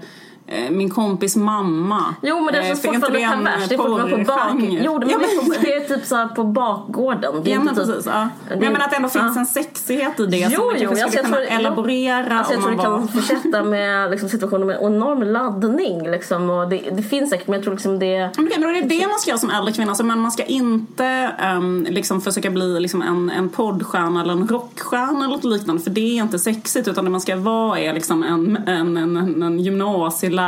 min kompis mamma. Jo men det Eh, för inte fortfarande perverst. Det är fortfarande på bak... Jo, men ja, det, är men, det är typ så på bakgården. Det är ja, men typ, precis. Ja. det Men är- att det ändå finns ja. en sexighet i det Jo, som man jo, kanske alltså, skulle jag kunna tror- elaborera Alltså jag tror det kan fortsätta med liksom, situationer med enorm laddning. Liksom, och det, det finns säkert men jag tror liksom det... Okej, men det är det man ska göra som äldre kvinna. Alltså, men man ska inte ehm, liksom försöka bli liksom en, en poddstjärna eller en rockstjärna eller något liknande. För det är inte sexigt. Utan det man ska vara är liksom en, en, en, en, en gymnasielärare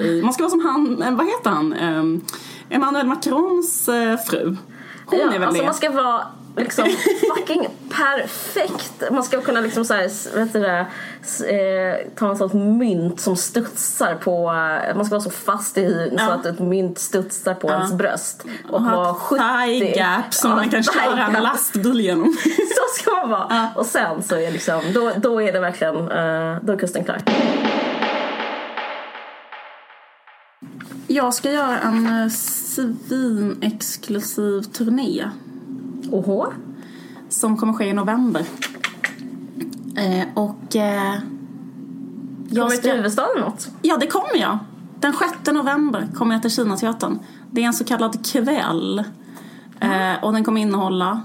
i... Man ska vara som han, eh, vad heter han? Um, Emmanuel Macrons eh, fru. Hon Ja, är väl alltså det? man ska vara liksom fucking perfekt. Man ska kunna liksom så här, vet du det, eh, ta en sån mynt som studsar på, man ska vara så fast i så Ja. att ett mynt studsar på ens bröst. Och, Och vara ha 70. ett thigh gap som Ja, man kan köra en lastbil genom. Så ska man vara. Och sen så är liksom, då, då är det verkligen, eh, då är kusten klar. Jag ska göra en eh, svinexklusiv turné. Oho. som kommer ske i november. Eh, och eh, jag Kommer till ska, huvudstaden något? Ja, det kommer jag. Den 6 november kommer jag till Kinateatern. Det är en så kallad kväll. Eh, och den kommer innehålla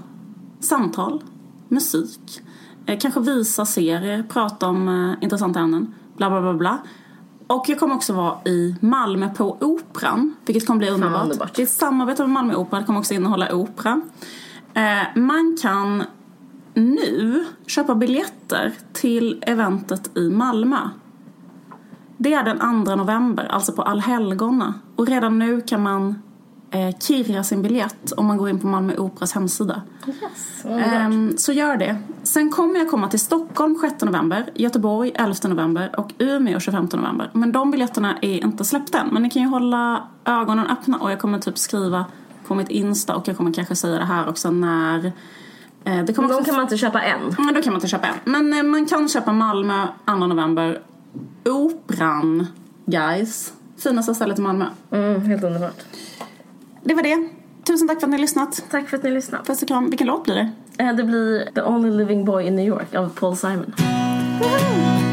samtal, musik, eh, kanske visa serier, prata om eh, intressanta ämnen, bla bla bla bla. Och jag kommer också vara i Malmö på Operan, vilket kommer bli underbart. underbart. Det är ett samarbete med Malmö Opera, det kommer också innehålla opera. Eh, man kan nu köpa biljetter till eventet i Malmö. Det är den 2 november, alltså på allhelgona. Och redan nu kan man eh, kirra sin biljett om man går in på Malmö Operas hemsida. Yes. Ehm, så gör det. Sen kommer jag komma till Stockholm 6 november, Göteborg 11 november och Umeå 25 november. Men de biljetterna är inte släppta än. Men ni kan ju hålla ögonen öppna och jag kommer typ skriva på mitt Insta och jag kommer kanske säga det här också när eh, det kommer De också kan man inte köpa än. men då kan man inte köpa en. Men eh, man kan köpa Malmö 2 november. Operan, guys. Finaste stället i Malmö. Mm, helt underbart det var det. Tusen tack för att ni har lyssnat. Tack för att ni har lyssnat. Puss och kram. Vilken låt blir det? Eh, det blir The Only Living Boy in New York av Paul Simon. Wow.